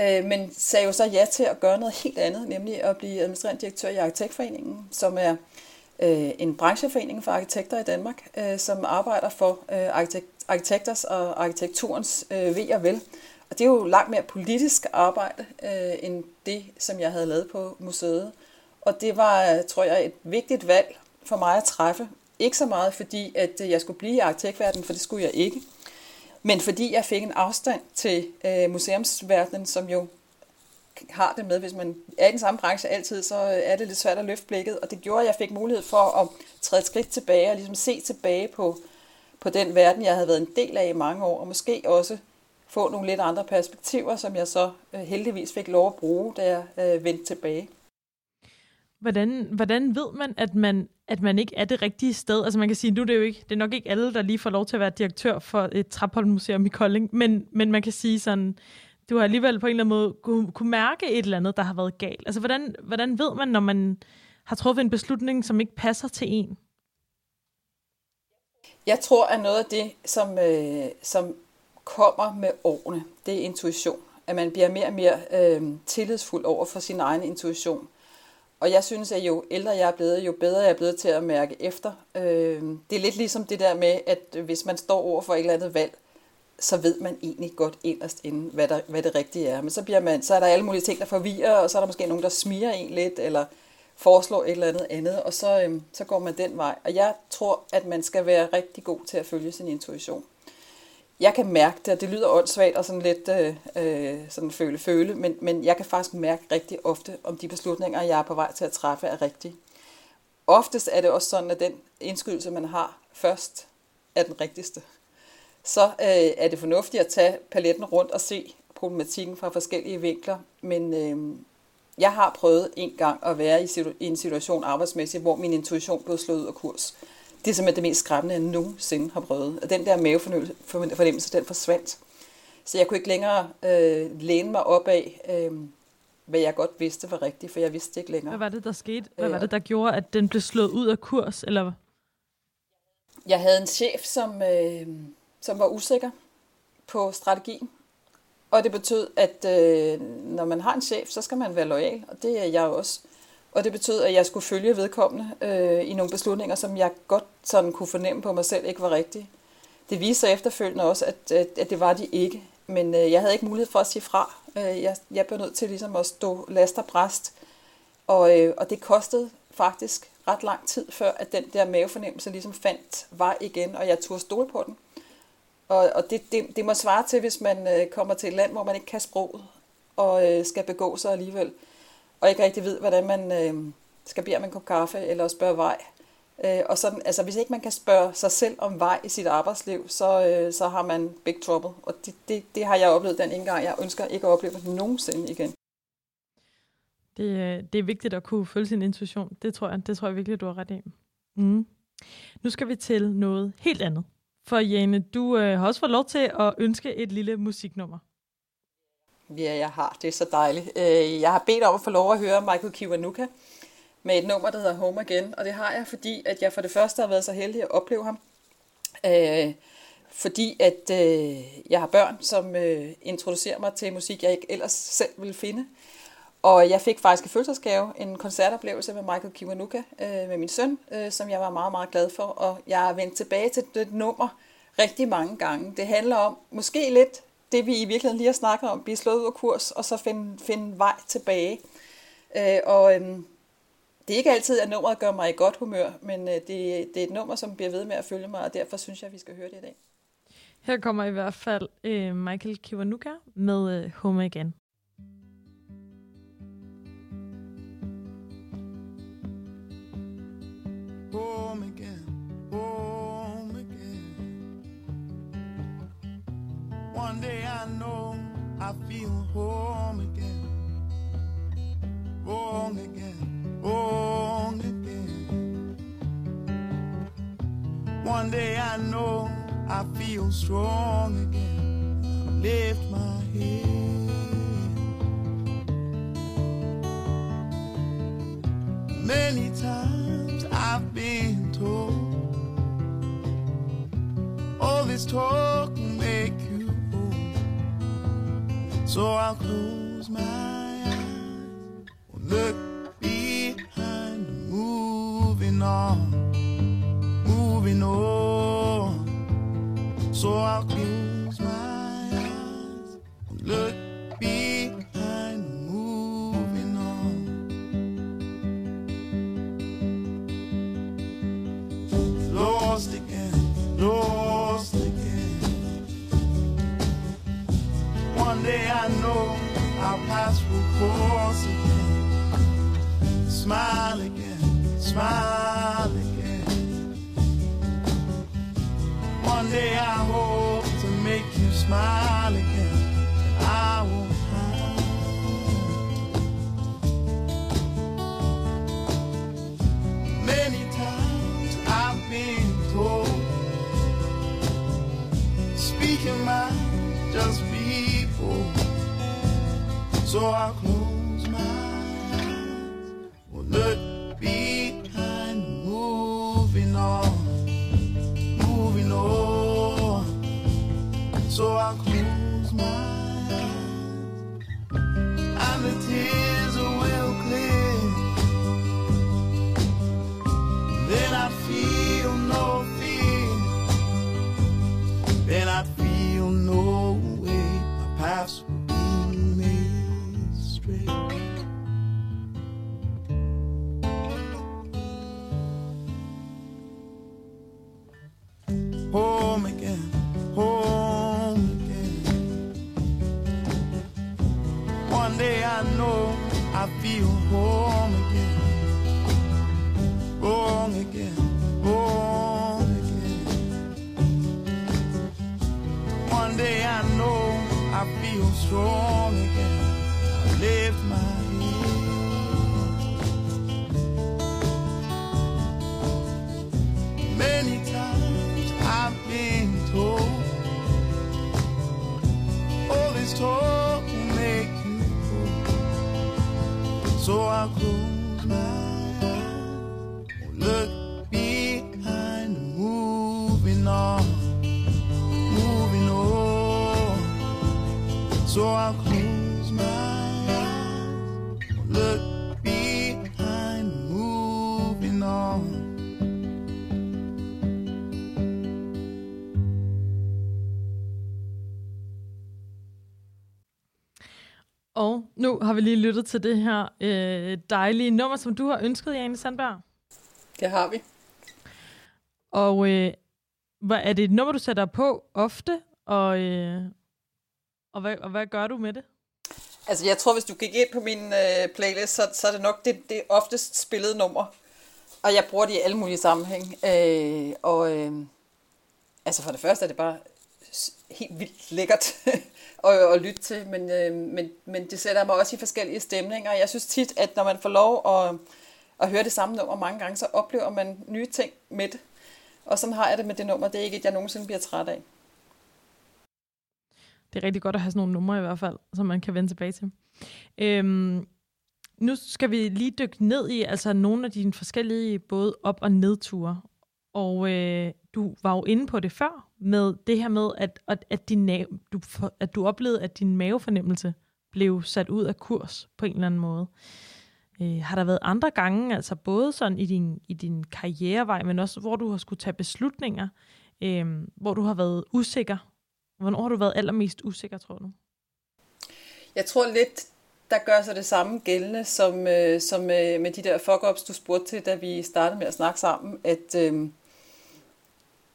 Øh, men sagde jo så ja til at gøre noget helt andet, nemlig at blive administrerende direktør i Arkitektforeningen, som er øh, en brancheforening for arkitekter i Danmark, øh, som arbejder for øh, arkitekters og arkitekturens øh, ved og vel. Og det er jo langt mere politisk arbejde øh, end det, som jeg havde lavet på museet. Og det var, tror jeg, et vigtigt valg for mig at træffe. Ikke så meget fordi, at jeg skulle blive i arkitektverdenen, for det skulle jeg ikke. Men fordi jeg fik en afstand til øh, museumsverdenen, som jo har det med, hvis man er i den samme branche altid, så øh, er det lidt svært at løfte blikket. Og det gjorde, at jeg fik mulighed for at træde et skridt tilbage og ligesom se tilbage på, på den verden, jeg havde været en del af i mange år, og måske også få nogle lidt andre perspektiver, som jeg så øh, heldigvis fik lov at bruge, da jeg øh, vendte tilbage. Hvordan, hvordan ved man, at man, at man ikke er det rigtige sted? Altså man kan sige, nu er det jo ikke, det er nok ikke alle, der lige får lov til at være direktør for et Trapholm-museum i Kolding, men, men man kan sige sådan, du har alligevel på en eller anden måde kunne, kunne mærke et eller andet, der har været galt. Altså hvordan, hvordan ved man, når man har truffet en beslutning, som ikke passer til en? Jeg tror, at noget af det, som, øh, som kommer med årene, det er intuition. At man bliver mere og mere øh, tillidsfuld over for sin egen intuition. Og jeg synes, at jo ældre jeg er blevet, jo bedre jeg er blevet til at mærke efter. Øh, det er lidt ligesom det der med, at hvis man står over for et eller andet valg, så ved man egentlig godt inderst inden, hvad, der, hvad det rigtige er. Men så, bliver man, så er der alle mulige ting, der forvirrer, og så er der måske nogen, der smiger en lidt, eller foreslår et eller andet andet, og så, øhm, så går man den vej. Og jeg tror, at man skal være rigtig god til at følge sin intuition. Jeg kan mærke det, og det lyder åndssvagt og sådan lidt øh, øh, sådan føle-føle, men, men jeg kan faktisk mærke rigtig ofte, om de beslutninger, jeg er på vej til at træffe, er rigtige. Oftest er det også sådan, at den indskydelse, man har først, er den rigtigste. Så øh, er det fornuftigt at tage paletten rundt og se problematikken fra forskellige vinkler, men øh, jeg har prøvet en gang at være i, situ- i en situation arbejdsmæssigt, hvor min intuition blev slået ud af kurs. Det er simpelthen det mest skræmmende, jeg nogensinde har prøvet. Og den der mavefornemmelse, den forsvandt. Så jeg kunne ikke længere øh, læne mig op af, øh, hvad jeg godt vidste var rigtigt, for jeg vidste ikke længere. Hvad var det, der skete? Hvad var det, der gjorde, at den blev slået ud af kurs? Eller? Jeg havde en chef, som, øh, som var usikker på strategien. Og det betød, at øh, når man har en chef, så skal man være lojal, og det er jeg også. Og det betød, at jeg skulle følge vedkommende øh, i nogle beslutninger, som jeg godt sådan kunne fornemme på mig selv ikke var rigtige. Det viste sig efterfølgende også, at, at, at det var de ikke. Men øh, jeg havde ikke mulighed for at sige fra. Øh, jeg, jeg blev nødt til ligesom at stå last og bræst. Og, øh, og det kostede faktisk ret lang tid, før at den der mavefornemmelse ligesom fandt vej igen, og jeg turde stole på den. Og, og det, det, det må svare til, hvis man øh, kommer til et land, hvor man ikke kan sproget, og øh, skal begå sig alligevel, og ikke rigtig ved, hvordan man øh, skal bede om en kop kaffe, eller spørge vej. Øh, og sådan, altså, hvis ikke man kan spørge sig selv om vej i sit arbejdsliv, så, øh, så har man big trouble. Og det, det, det har jeg oplevet den ene gang. Jeg ønsker ikke at opleve det nogensinde igen. Det, øh, det er vigtigt at kunne følge sin intuition. Det tror jeg, det tror jeg virkelig, du har ret i. Mm. Nu skal vi til noget helt andet. For Jane, du øh, har også fået lov til at ønske et lille musiknummer. Ja, jeg har. Det er så dejligt. Øh, jeg har bedt om at få lov at høre Michael Kiwanuka med et nummer, der hedder Home Again. Og det har jeg, fordi at jeg for det første har været så heldig at opleve ham. Øh, fordi at øh, jeg har børn, som øh, introducerer mig til musik, jeg ikke ellers selv ville finde. Og jeg fik faktisk en fødselsgave, en koncertoplevelse med Michael Kiwanuka øh, med min søn, øh, som jeg var meget, meget glad for. Og jeg er vendt tilbage til det nummer rigtig mange gange. Det handler om måske lidt det, vi i virkeligheden lige har snakket om, blive slået ud af kurs, og så finde, finde vej tilbage. Øh, og øh, det er ikke altid, at nummeret gør mig i godt humør, men øh, det, det er et nummer, som bliver ved med at følge mig, og derfor synes jeg, at vi skal høre det i dag. Her kommer i hvert fald øh, Michael Kiwanuka med øh, Home Again. Home again, home again. One day I know I feel home again, home again, home again. One day I know I feel strong again. Lift my head. Many times I've been told all this talk will make you old. So I'll close my eyes, look behind, moving on, moving on. So I'll smile again. One day I hope to make you smile again. I won't hide. Many times I've been told Speaking mind, just bold So I'll feel no har vi lige lyttet til det her øh, dejlige nummer, som du har ønsket, Jane Sandberg. Det har vi. Og øh, hvad, er det et nummer, du sætter på ofte? Og, øh, og, hvad, og hvad gør du med det? Altså, jeg tror, hvis du gik ind på min øh, playlist, så, så er det nok det, det oftest spillede nummer. Og jeg bruger det i alle mulige sammenhæng. Øh, og øh, altså for det første er det bare helt vildt lækkert at, at lytte til, men, øh, men, men det sætter mig også i forskellige stemninger. Jeg synes tit, at når man får lov at, at høre det samme nummer mange gange, så oplever man nye ting med det. Og sådan har jeg det med det nummer. Det er ikke et, jeg nogensinde bliver træt af. Det er rigtig godt at have sådan nogle numre i hvert fald, som man kan vende tilbage til. Øhm, nu skal vi lige dykke ned i altså nogle af dine forskellige både op- og nedture. Og øh, du var jo inde på det før, med det her med, at, at, at, din, na- du, for- at du oplevede, at din mavefornemmelse blev sat ud af kurs på en eller anden måde. Øh, har der været andre gange, altså både sådan i din, i din karrierevej, men også hvor du har skulle tage beslutninger, øh, hvor du har været usikker? Hvornår har du været allermest usikker, tror du? Jeg tror lidt, der gør sig det samme gældende som, øh, som øh, med de der fuck-ups, du spurgte til, da vi startede med at snakke sammen, at øh,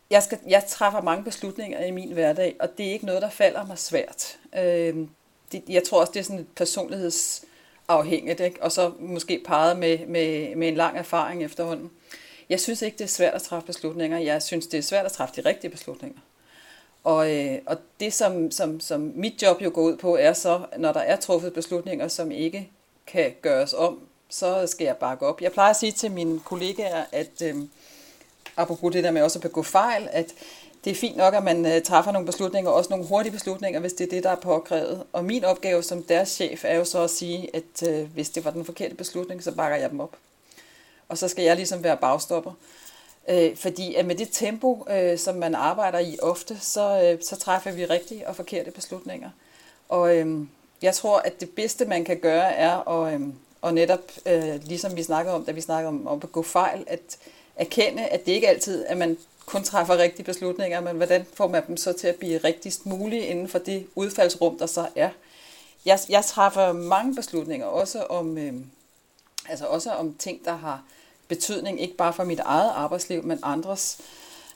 jeg, skal, jeg træffer mange beslutninger i min hverdag, og det er ikke noget, der falder mig svært. Øh, det, jeg tror også, det er sådan et personlighedsafhængigt, ikke? og så måske parret med, med, med en lang erfaring efterhånden. Jeg synes ikke, det er svært at træffe beslutninger. Jeg synes, det er svært at træffe de rigtige beslutninger. Og, øh, og det, som, som, som mit job jo går ud på, er så, når der er truffet beslutninger, som ikke kan gøres om, så skal jeg bakke op. Jeg plejer at sige til mine kollegaer, at øh, apropos det der med også at begå fejl, at det er fint nok, at man øh, træffer nogle beslutninger, også nogle hurtige beslutninger, hvis det er det, der er påkrævet. Og min opgave som deres chef er jo så at sige, at øh, hvis det var den forkerte beslutning, så bakker jeg dem op. Og så skal jeg ligesom være bagstopper. Øh, fordi at med det tempo, øh, som man arbejder i ofte, så, øh, så træffer vi rigtige og forkerte beslutninger. Og øh, jeg tror, at det bedste, man kan gøre, er at, øh, og netop, øh, ligesom vi snakkede om, da vi snakkede om, om at gå fejl, at erkende, at det ikke altid, at man kun træffer rigtige beslutninger, men hvordan får man dem så til at blive rigtigst mulige inden for det udfaldsrum, der så er. Jeg, jeg træffer mange beslutninger, også om, øh, altså også om ting, der har betydning, ikke bare for mit eget arbejdsliv, men andres.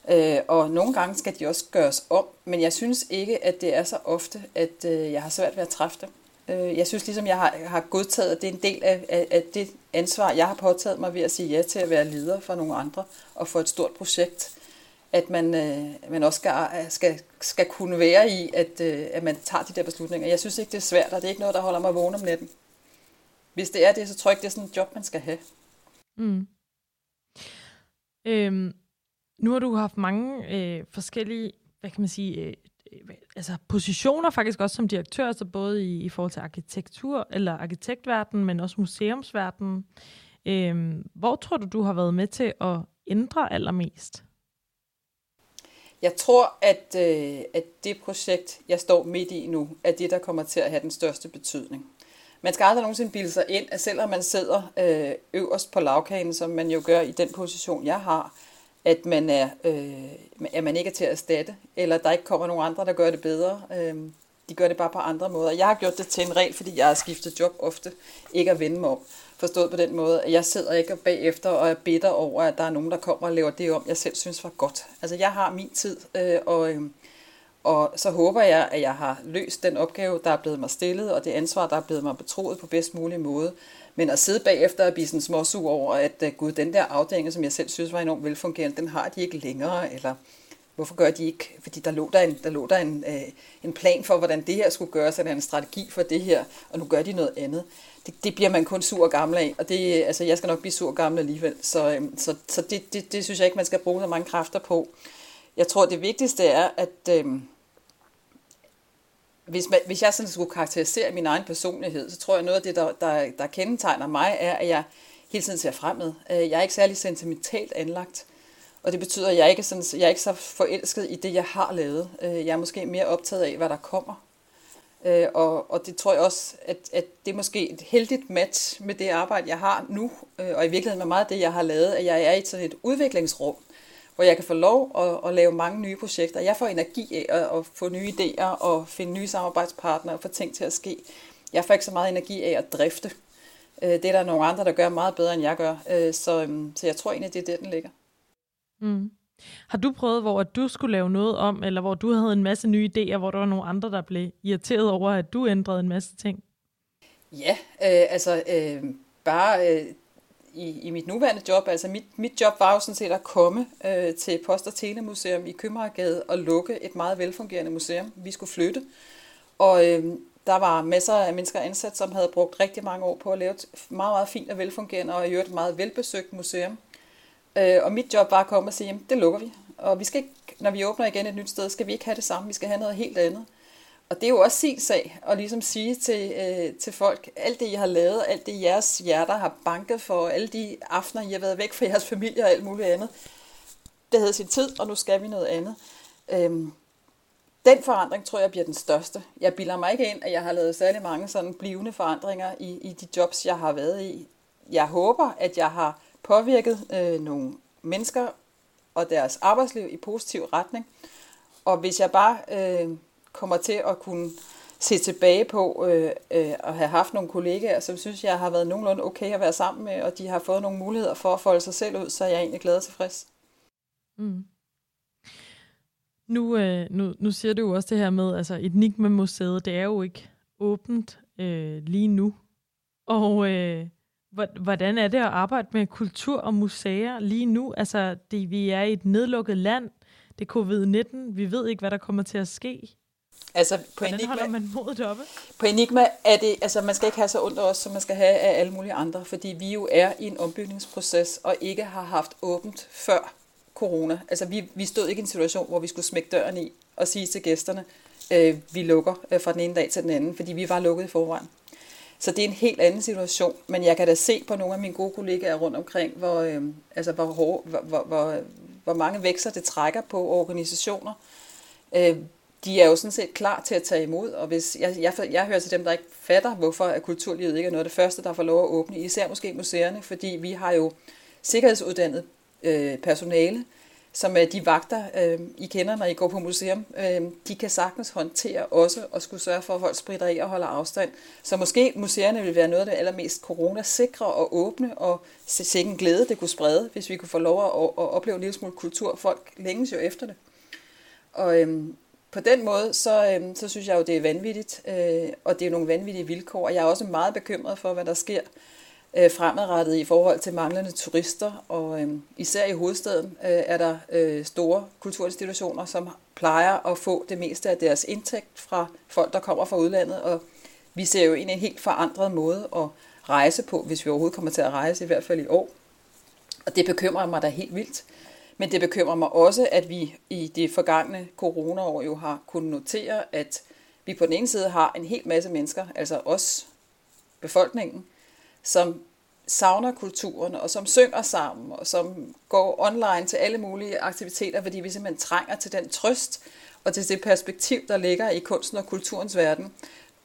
Øh, og nogle gange skal de også gøres om, men jeg synes ikke, at det er så ofte, at øh, jeg har svært ved at træffe dem. Øh, jeg synes ligesom, jeg har, har godtaget, at det er en del af, af, af det ansvar, jeg har påtaget mig ved at sige ja til at være leder for nogle andre og for et stort projekt. At man, øh, man også skal, skal, skal kunne være i, at, øh, at man tager de der beslutninger. Jeg synes ikke, det er svært, og det er ikke noget, der holder mig vågen om natten. Hvis det er det, så tror jeg ikke, det er sådan et job, man skal have. Mm. Øhm, nu har du haft mange øh, forskellige, hvad kan man sige, øh, altså positioner faktisk også som direktør, så både i, i forhold til arkitektur eller arkitektverdenen, men også museumsverdenen. Øhm, hvor tror du, du har været med til at ændre allermest? Jeg tror, at, øh, at det projekt, jeg står midt i nu, er det, der kommer til at have den største betydning. Man skal aldrig nogensinde bilde sig ind, at selvom man sidder øh, øverst på lavkagen, som man jo gør i den position, jeg har, at man, er, øh, at man ikke er til at erstatte, eller der ikke kommer nogen andre, der gør det bedre. Øh, de gør det bare på andre måder. Jeg har gjort det til en regel, fordi jeg har skiftet job ofte, ikke at vende mig om. Forstået på den måde, at jeg sidder ikke bagefter og er bitter over, at der er nogen, der kommer og laver det om, jeg selv synes var godt. Altså jeg har min tid, øh, og, øh, Og så håber jeg, at jeg har løst den opgave, der er blevet mig stillet, og det ansvar, der er blevet mig betroet på bedst mulig måde. Men at sidde bagefter og blive sådan småsug over, at øh, gud, den der afdeling, som jeg selv synes var enormt velfungerende, den har de ikke længere, eller hvorfor gør de ikke? Fordi der lå der en, der lå der en, øh, en plan for, hvordan det her skulle gøres, eller en strategi for det her, og nu gør de noget andet. Det, det bliver man kun sur og gammel af, og det, altså, jeg skal nok blive sur og gammel alligevel, så, øh, så, så det, det, det synes jeg ikke, man skal bruge så mange kræfter på. Jeg tror, det vigtigste er, at Øh, hvis, man, hvis jeg sådan skulle karakterisere min egen personlighed, så tror jeg, noget af det, der, der, der kendetegner mig, er, at jeg hele tiden ser fremad. Øh, jeg er ikke særlig sentimentalt anlagt, og det betyder, at jeg ikke, sådan, jeg er ikke så forelsket i det, jeg har lavet. Øh, jeg er måske mere optaget af, hvad der kommer. Øh, og, og det tror jeg også, at, at det er måske et heldigt match med det arbejde, jeg har nu, og i virkeligheden med meget af det, jeg har lavet, at jeg er i sådan et udviklingsrum, hvor jeg kan få lov at, at lave mange nye projekter. Jeg får energi af at, at få nye idéer og finde nye samarbejdspartnere og få ting til at ske. Jeg får ikke så meget energi af at drifte. Det er der nogle andre, der gør meget bedre, end jeg gør. Så, så jeg tror egentlig, det er det, den ligger. Mm. Har du prøvet, hvor du skulle lave noget om, eller hvor du havde en masse nye idéer, hvor der var nogle andre, der blev irriteret over, at du ændrede en masse ting? Ja, øh, altså øh, bare øh, i, i mit nuværende job. Altså mit, mit job var jo sådan set at komme øh, til Post- og Telemuseum i Købmagergade og lukke et meget velfungerende museum. Vi skulle flytte, og øh, der var masser af mennesker ansat, som havde brugt rigtig mange år på at lave et meget, meget fint og velfungerende og i øvrigt meget velbesøgt museum. Øh, og mit job var at komme og sige, jamen det lukker vi. Og vi skal ikke, når vi åbner igen et nyt sted, skal vi ikke have det samme, vi skal have noget helt andet. Og det er jo også sin sag at ligesom sige til, øh, til folk, alt det I har lavet, alt det jeres hjerter har banket for, alle de aftener I har været væk fra jeres familie og alt muligt andet, det havde sin tid, og nu skal vi noget andet. Øhm, den forandring tror jeg bliver den største. Jeg bilder mig ikke ind, at jeg har lavet særlig mange sådan blivende forandringer i, i de jobs, jeg har været i. Jeg håber, at jeg har påvirket øh, nogle mennesker og deres arbejdsliv i positiv retning. Og hvis jeg bare... Øh, kommer til at kunne se tilbage på øh, øh, at have haft nogle kollegaer, som synes, jeg har været nogenlunde okay at være sammen med, og de har fået nogle muligheder for at folde sig selv ud, så er jeg egentlig glad og tilfreds. Mm. Nu, øh, nu, nu siger du jo også det her med, altså Enigma-museet, det er jo ikke åbent øh, lige nu. Og øh, hvordan er det at arbejde med kultur og museer lige nu? Altså, det, vi er i et nedlukket land, det er covid-19, vi ved ikke, hvad der kommer til at ske. Altså på Hvordan Enigma, holder man modet oppe? På Enigma er det, altså man skal ikke have så ondt af os, som man skal have af alle mulige andre, fordi vi jo er i en ombygningsproces, og ikke har haft åbent før corona. Altså vi, vi stod ikke i en situation, hvor vi skulle smække døren i og sige til gæsterne, øh, vi lukker øh, fra den ene dag til den anden, fordi vi var lukket i forvejen. Så det er en helt anden situation, men jeg kan da se på nogle af mine gode kollegaer rundt omkring, hvor, øh, altså hvor, hvor, hvor, hvor, hvor mange vækster det trækker på organisationer. Øh, de er jo sådan set klar til at tage imod, og hvis jeg, jeg, jeg hører til dem, der ikke fatter, hvorfor at kulturlivet ikke er noget af det første, der får lov at åbne, især måske museerne, fordi vi har jo sikkerhedsuddannet øh, personale, som er de vagter, øh, I kender, når I går på museum, øh, de kan sagtens håndtere også og skulle sørge for, at folk spritter af og holder afstand. Så måske museerne vil være noget af det allermest coronasikre og åbne, og sikke en glæde, det kunne sprede, hvis vi kunne få lov at, at opleve en lille smule kultur. Folk længes jo efter det. Og øhm, på den måde, så, øh, så synes jeg jo, det er vanvittigt, øh, og det er nogle vanvittige vilkår. Og jeg er også meget bekymret for, hvad der sker øh, fremadrettet i forhold til manglende turister. Og øh, især i hovedstaden øh, er der øh, store kulturinstitutioner, som plejer at få det meste af deres indtægt fra folk, der kommer fra udlandet. Og vi ser jo ind i en helt forandret måde at rejse på, hvis vi overhovedet kommer til at rejse, i hvert fald i år. Og det bekymrer mig da helt vildt. Men det bekymrer mig også, at vi i det forgangne coronaår jo har kunnet notere, at vi på den ene side har en hel masse mennesker, altså os, befolkningen, som savner kulturen, og som synger sammen, og som går online til alle mulige aktiviteter, fordi vi simpelthen trænger til den trøst og til det perspektiv, der ligger i kunsten og kulturens verden.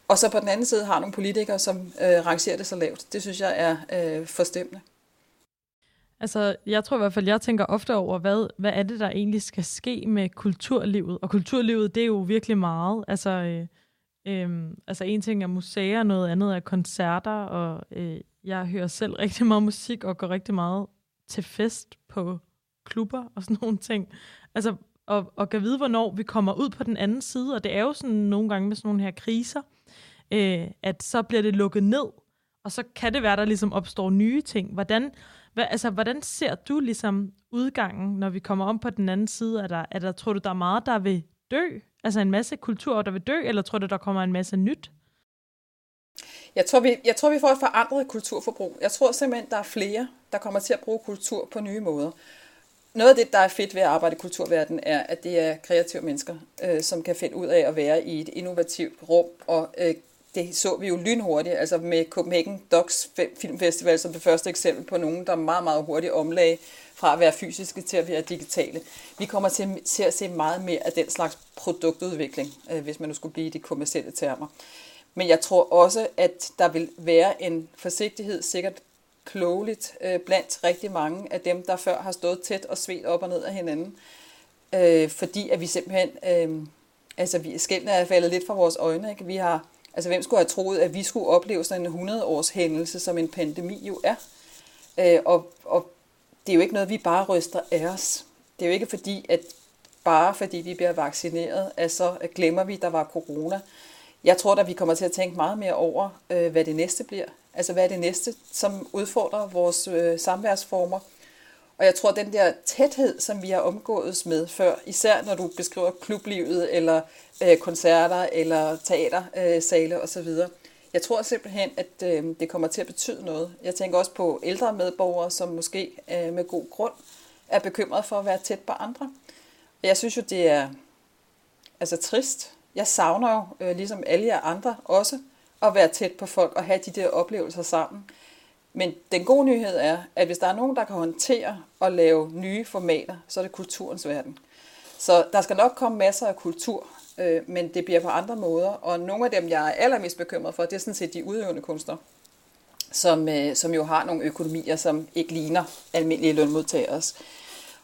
Og så på den anden side har nogle politikere, som øh, rangerer det så lavt. Det synes jeg er øh, forstemmende. Altså, jeg tror i hvert fald, jeg tænker ofte over, hvad, hvad er det, der egentlig skal ske med kulturlivet? Og kulturlivet, det er jo virkelig meget. Altså, øh, øh, altså en ting er museer, noget andet er koncerter, og øh, jeg hører selv rigtig meget musik og går rigtig meget til fest på klubber og sådan nogle ting. Altså, og, og kan vide, hvornår vi kommer ud på den anden side. Og det er jo sådan nogle gange med sådan nogle her kriser, øh, at så bliver det lukket ned, og så kan det være, der ligesom opstår nye ting. Hvordan, hvad, altså, hvordan ser du ligesom udgangen, når vi kommer om på den anden side? Er der, er der, tror du, der er meget, der vil dø? Altså en masse kultur, der vil dø, eller tror du, der kommer en masse nyt? Jeg tror, vi, jeg tror, vi får et forandret kulturforbrug. Jeg tror simpelthen, der er flere, der kommer til at bruge kultur på nye måder. Noget af det, der er fedt ved at arbejde i kulturverdenen, er, at det er kreative mennesker, øh, som kan finde ud af at være i et innovativt rum. Og øh, det så vi jo lynhurtigt, altså med Copenhagen Docs Filmfestival som det første eksempel på nogen, der meget, meget hurtigt omlagde fra at være fysiske til at være digitale. Vi kommer til, til at se meget mere af den slags produktudvikling, øh, hvis man nu skulle blive i de kommersielle termer. Men jeg tror også, at der vil være en forsigtighed, sikkert klogeligt, øh, blandt rigtig mange af dem, der før har stået tæt og svedt op og ned af hinanden. Øh, fordi at vi simpelthen, altså vi skældene er faldet lidt fra vores øjne. Ikke? Vi har, altså hvem skulle have troet, at vi skulle opleve sådan en 100-års hændelse, som en pandemi jo er. Øh, og, og det er jo ikke noget, vi bare ryster af os. Det er jo ikke fordi, at bare fordi vi bliver vaccineret, at så glemmer vi, at der var corona. Jeg tror at vi kommer til at tænke meget mere over, øh, hvad det næste bliver. Altså, hvad er det næste, som udfordrer vores øh, samværsformer? Og jeg tror, at den der tæthed, som vi har omgået med før, især når du beskriver klublivet, eller øh, koncerter, eller teatersale øh, osv., jeg tror simpelthen, at øh, det kommer til at betyde noget. Jeg tænker også på ældre medborgere, som måske øh, med god grund er bekymret for at være tæt på andre. Og jeg synes jo, det er altså trist, jeg savner jo, øh, ligesom alle jer andre også, at være tæt på folk og have de der oplevelser sammen. Men den gode nyhed er, at hvis der er nogen, der kan håndtere og lave nye formater, så er det kulturens verden. Så der skal nok komme masser af kultur, øh, men det bliver på andre måder. Og nogle af dem, jeg er allermest bekymret for, det er sådan set de udøvende kunstnere, som, øh, som jo har nogle økonomier, som ikke ligner almindelige lønmodtagere,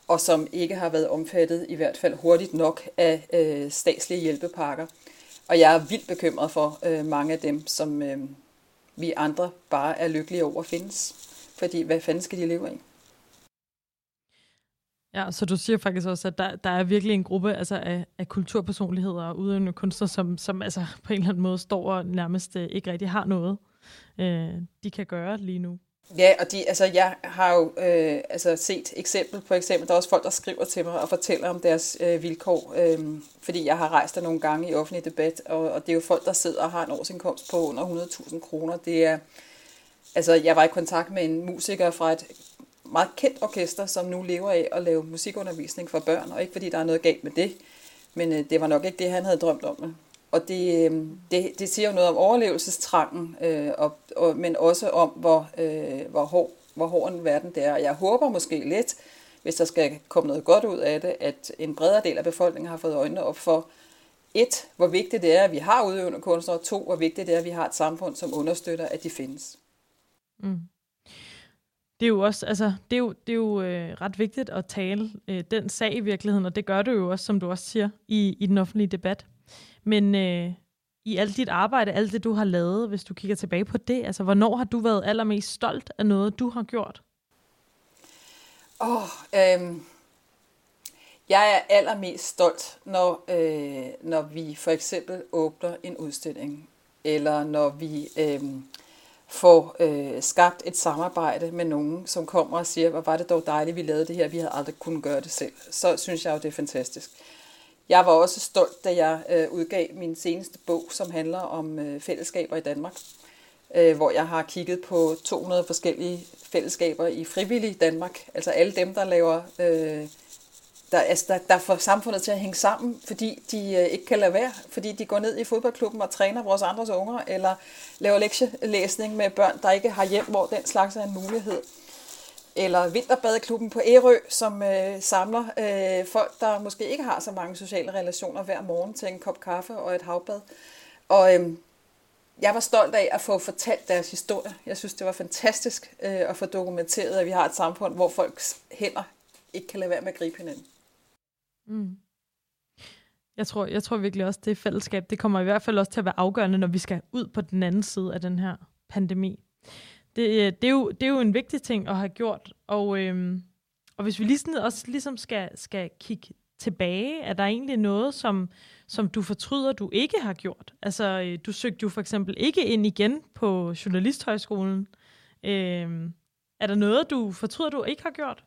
og som ikke har været omfattet i hvert fald hurtigt nok af øh, statslige hjælpepakker. Og jeg er vildt bekymret for øh, mange af dem, som øh, vi andre bare er lykkelige over findes. Fordi hvad fanden skal de leve af? Ja, så du siger faktisk også, at der, der er virkelig en gruppe altså, af, af kulturpersonligheder og udøvende kunstnere, som, som altså, på en eller anden måde står og nærmest øh, ikke rigtig har noget, øh, de kan gøre lige nu. Ja, og de, altså, jeg har jo øh, altså, set eksempel på eksempel. Der er også folk, der skriver til mig og fortæller om deres øh, vilkår, øh, fordi jeg har rejst der nogle gange i offentlig debat, og, og det er jo folk, der sidder og har en årsindkomst på under 100.000 kroner. Det er, altså, jeg var i kontakt med en musiker fra et meget kendt orkester, som nu lever af at lave musikundervisning for børn, og ikke fordi der er noget galt med det, men øh, det var nok ikke det, han havde drømt om. Og det, øh, det, det siger jo noget om overlevelsestrangen, øh, og, og, men også om, hvor, øh, hvor, hård, hvor hård en verden det er. Jeg håber måske lidt, hvis der skal komme noget godt ud af det, at en bredere del af befolkningen har fået øjnene op for, et, hvor vigtigt det er, at vi har udøvende kunstnere, og to, hvor vigtigt det er, at vi har et samfund, som understøtter, at de findes. Mm. Det er jo også, altså, det er jo, det er jo øh, ret vigtigt at tale øh, den sag i virkeligheden, og det gør du jo også, som du også siger, i, i den offentlige debat. Men øh, i alt dit arbejde, alt det du har lavet, hvis du kigger tilbage på det, altså hvornår har du været allermest stolt af noget, du har gjort? Åh, oh, øh, jeg er allermest stolt, når, øh, når vi for eksempel åbner en udstilling, eller når vi øh, får øh, skabt et samarbejde med nogen, som kommer og siger, hvor var det dog dejligt, vi lavede det her, vi havde aldrig kunnet gøre det selv. Så synes jeg jo, det er fantastisk. Jeg var også stolt, da jeg øh, udgav min seneste bog, som handler om øh, fællesskaber i Danmark, øh, hvor jeg har kigget på 200 forskellige fællesskaber i frivillig Danmark. Altså alle dem, der laver, øh, der, altså, der, der får samfundet til at hænge sammen, fordi de øh, ikke kan lade være, fordi de går ned i fodboldklubben og træner vores andres unger, eller laver lektielæsning med børn, der ikke har hjem, hvor den slags er en mulighed eller Vinterbadeklubben på Ærø, som øh, samler øh, folk, der måske ikke har så mange sociale relationer hver morgen til en kop kaffe og et havbad. Og øh, jeg var stolt af at få fortalt deres historie. Jeg synes, det var fantastisk øh, at få dokumenteret, at vi har et samfund, hvor folks hænder ikke kan lade være med at gribe hinanden. Mm. Jeg tror, jeg tror virkelig også, det fællesskab, det kommer i hvert fald også til at være afgørende, når vi skal ud på den anden side af den her pandemi. Det, øh, det, er jo, det er jo en vigtig ting at have gjort. Og, øhm, og hvis vi lige sådan også ligesom skal, skal kigge tilbage? Er der egentlig noget, som, som du fortryder, du ikke har gjort? Altså, øh, du søgte jo for eksempel ikke ind igen på Journalisthøjskolen. Øhm, er der noget, du fortryder, du ikke har gjort?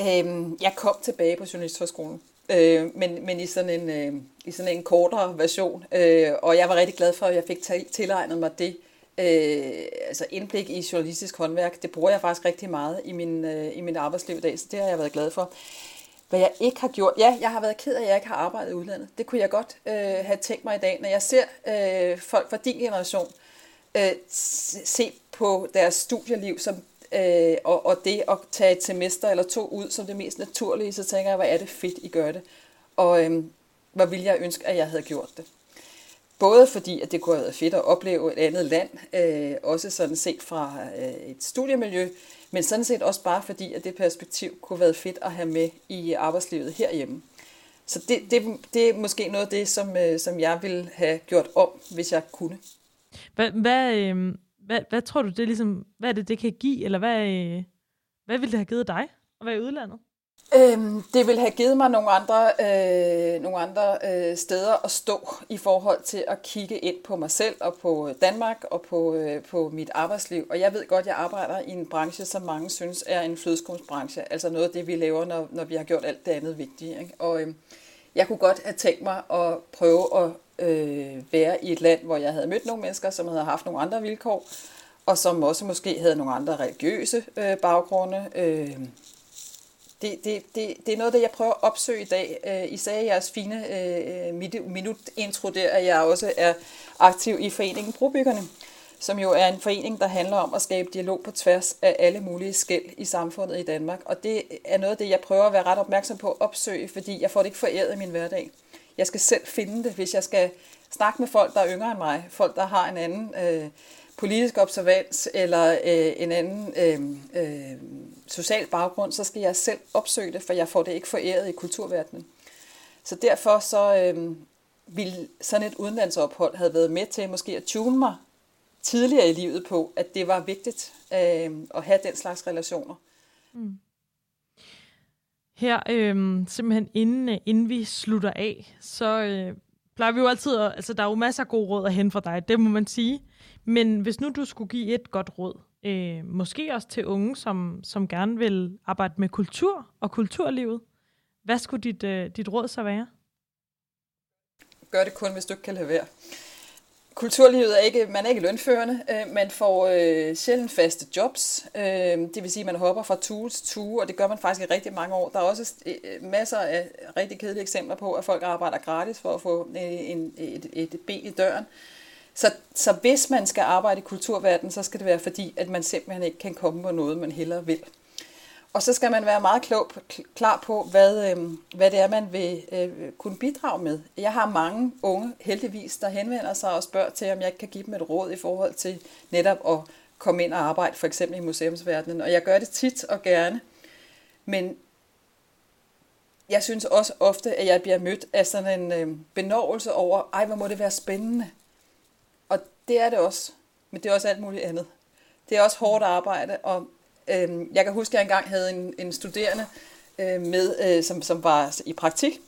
Øhm, jeg kom tilbage på Journalisthøjskolen, øh, men, men i, sådan en, øh, i sådan en kortere version. Øh, og jeg var rigtig glad for, at jeg fik tilegnet mig det. Øh, altså indblik i journalistisk håndværk, det bruger jeg faktisk rigtig meget i min, øh, i min arbejdsliv i dag, så det har jeg været glad for. Hvad jeg ikke har gjort, ja, jeg har været ked af, at jeg ikke har arbejdet i udlandet. Det kunne jeg godt øh, have tænkt mig i dag. Når jeg ser øh, folk fra din generation øh, se på deres studieliv som øh, og, og det at tage et semester eller to ud som det mest naturlige, så tænker jeg, hvad er det fedt, I gør det. Og øh, hvor ville jeg ønske, at jeg havde gjort det. Både fordi, at det kunne have været fedt at opleve et andet land, øh, også sådan set fra øh, et studiemiljø, men sådan set også bare fordi, at det perspektiv kunne have været fedt at have med i arbejdslivet herhjemme. Så det, det, det er måske noget af det, som, øh, som jeg ville have gjort om, hvis jeg kunne. Hvad, hvad, øh, hvad, hvad tror du, det er ligesom, hvad er det, det kan give, eller hvad, øh, hvad ville det have givet dig at være i udlandet? Øhm, det vil have givet mig nogle andre, øh, nogle andre øh, steder at stå i forhold til at kigge ind på mig selv og på Danmark og på, øh, på mit arbejdsliv. Og jeg ved godt, at jeg arbejder i en branche, som mange synes er en flødeskumsbranche. Altså noget af det, vi laver, når, når vi har gjort alt det andet vigtige. Ikke? Og øh, jeg kunne godt have tænkt mig at prøve at øh, være i et land, hvor jeg havde mødt nogle mennesker, som havde haft nogle andre vilkår, og som også måske havde nogle andre religiøse øh, baggrunde. Øh, det, det, det, det er noget, der jeg prøver at opsøge i dag. Øh, I sagde jeres fine øh, minut-intro der, at jeg også er aktiv i foreningen Brobyggerne, som jo er en forening, der handler om at skabe dialog på tværs af alle mulige skæld i samfundet i Danmark. Og det er noget af det, jeg prøver at være ret opmærksom på at opsøge, fordi jeg får det ikke foræret i min hverdag. Jeg skal selv finde det, hvis jeg skal snakke med folk, der er yngre end mig, folk, der har en anden øh, politisk observans eller øh, en anden øh, øh, social baggrund, så skal jeg selv opsøge det, for jeg får det ikke foræret i kulturverdenen. Så derfor så øh, ville sådan et udenlandsophold have været med til måske at tune mig tidligere i livet på, at det var vigtigt øh, at have den slags relationer. Mm. Her, øh, simpelthen inden, inden vi slutter af, så øh, plejer vi jo altid, at, altså der er jo masser af gode råd at hente fra dig, det må man sige. Men hvis nu du skulle give et godt råd, øh, måske også til unge, som, som gerne vil arbejde med kultur og kulturlivet, hvad skulle dit, øh, dit råd så være? Gør det kun, hvis du ikke kan levere. Kulturlivet er ikke, man er ikke lønførende, øh, man får øh, sjældent faste jobs, øh, det vil sige, at man hopper fra tue til tue, og det gør man faktisk i rigtig mange år. Der er også øh, masser af rigtig kedelige eksempler på, at folk arbejder gratis for at få øh, en, et, et ben i døren. Så, så hvis man skal arbejde i kulturverdenen, så skal det være fordi, at man simpelthen ikke kan komme på noget, man hellere vil. Og så skal man være meget klog, klar på, hvad, øh, hvad det er, man vil øh, kunne bidrage med. Jeg har mange unge, heldigvis, der henvender sig og spørger til, om jeg ikke kan give dem et råd i forhold til netop at komme ind og arbejde, for eksempel i museumsverdenen. Og jeg gør det tit og gerne. Men jeg synes også ofte, at jeg bliver mødt af sådan en øh, benovelse over, ej, hvor må det være spændende. Det er det også. Men det er også alt muligt andet. Det er også hårdt arbejde, og øhm, jeg kan huske, at jeg engang havde en, en studerende øh, med, øh, som, som var i praktik,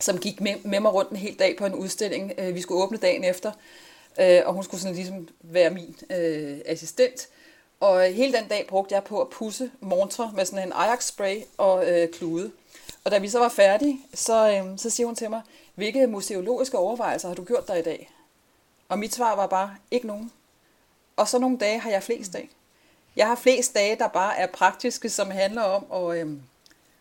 som gik med, med mig rundt en hel dag på en udstilling. Øh, vi skulle åbne dagen efter, øh, og hun skulle sådan ligesom være min øh, assistent. Og øh, hele den dag brugte jeg på at pusse montre med sådan en Ajax-spray og øh, klude. Og da vi så var færdige, så, øh, så siger hun til mig, hvilke museologiske overvejelser har du gjort dig i dag? Og mit svar var bare, ikke nogen. Og så nogle dage har jeg flest dage. Jeg har flest dage, der bare er praktiske, som handler om at, øhm,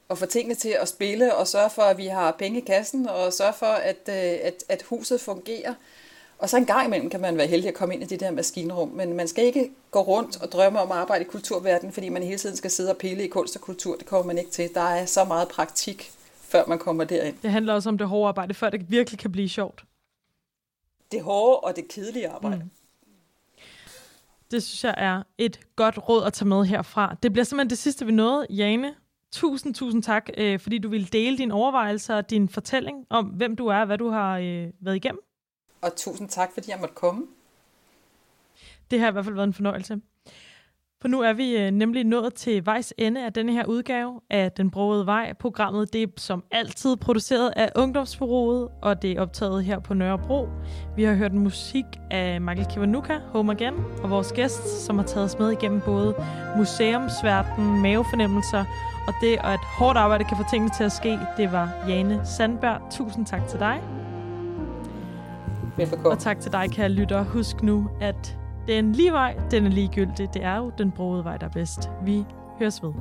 at få tingene til at spille, og sørge for, at vi har penge i kassen, og sørge for, at, øh, at, at huset fungerer. Og så en gang imellem kan man være heldig at komme ind i de der maskinrum, men man skal ikke gå rundt og drømme om at arbejde i kulturverdenen, fordi man hele tiden skal sidde og pille i kunst og kultur. Det kommer man ikke til. Der er så meget praktik, før man kommer derind. Det handler også om det hårde arbejde, før det virkelig kan blive sjovt det hårde og det kedelige arbejde. Mm. Det synes jeg er et godt råd at tage med herfra. Det bliver simpelthen det sidste, vi nåede. Jane, tusind, tusind tak, øh, fordi du ville dele dine overvejelser og din fortælling om, hvem du er og hvad du har øh, været igennem. Og tusind tak, fordi jeg måtte komme. Det har i hvert fald været en fornøjelse. For nu er vi øh, nemlig nået til vejs ende af denne her udgave af Den Brogede Vej. Programmet det er som altid produceret af Ungdomsbureauet, og det er optaget her på Nørrebro. Vi har hørt musik af Michael Kiwanuka, Home Again, og vores gæst, som har taget os med igennem både museumsverden, mavefornemmelser og det, at hårdt arbejde kan få tingene til at ske, det var Jane Sandberg. Tusind tak til dig. Velbekomme. Og tak til dig, kære lytter. Husk nu, at den lige vej, den er ligegyldig. Det er jo den brogede vej, der er bedst. Vi høres ved.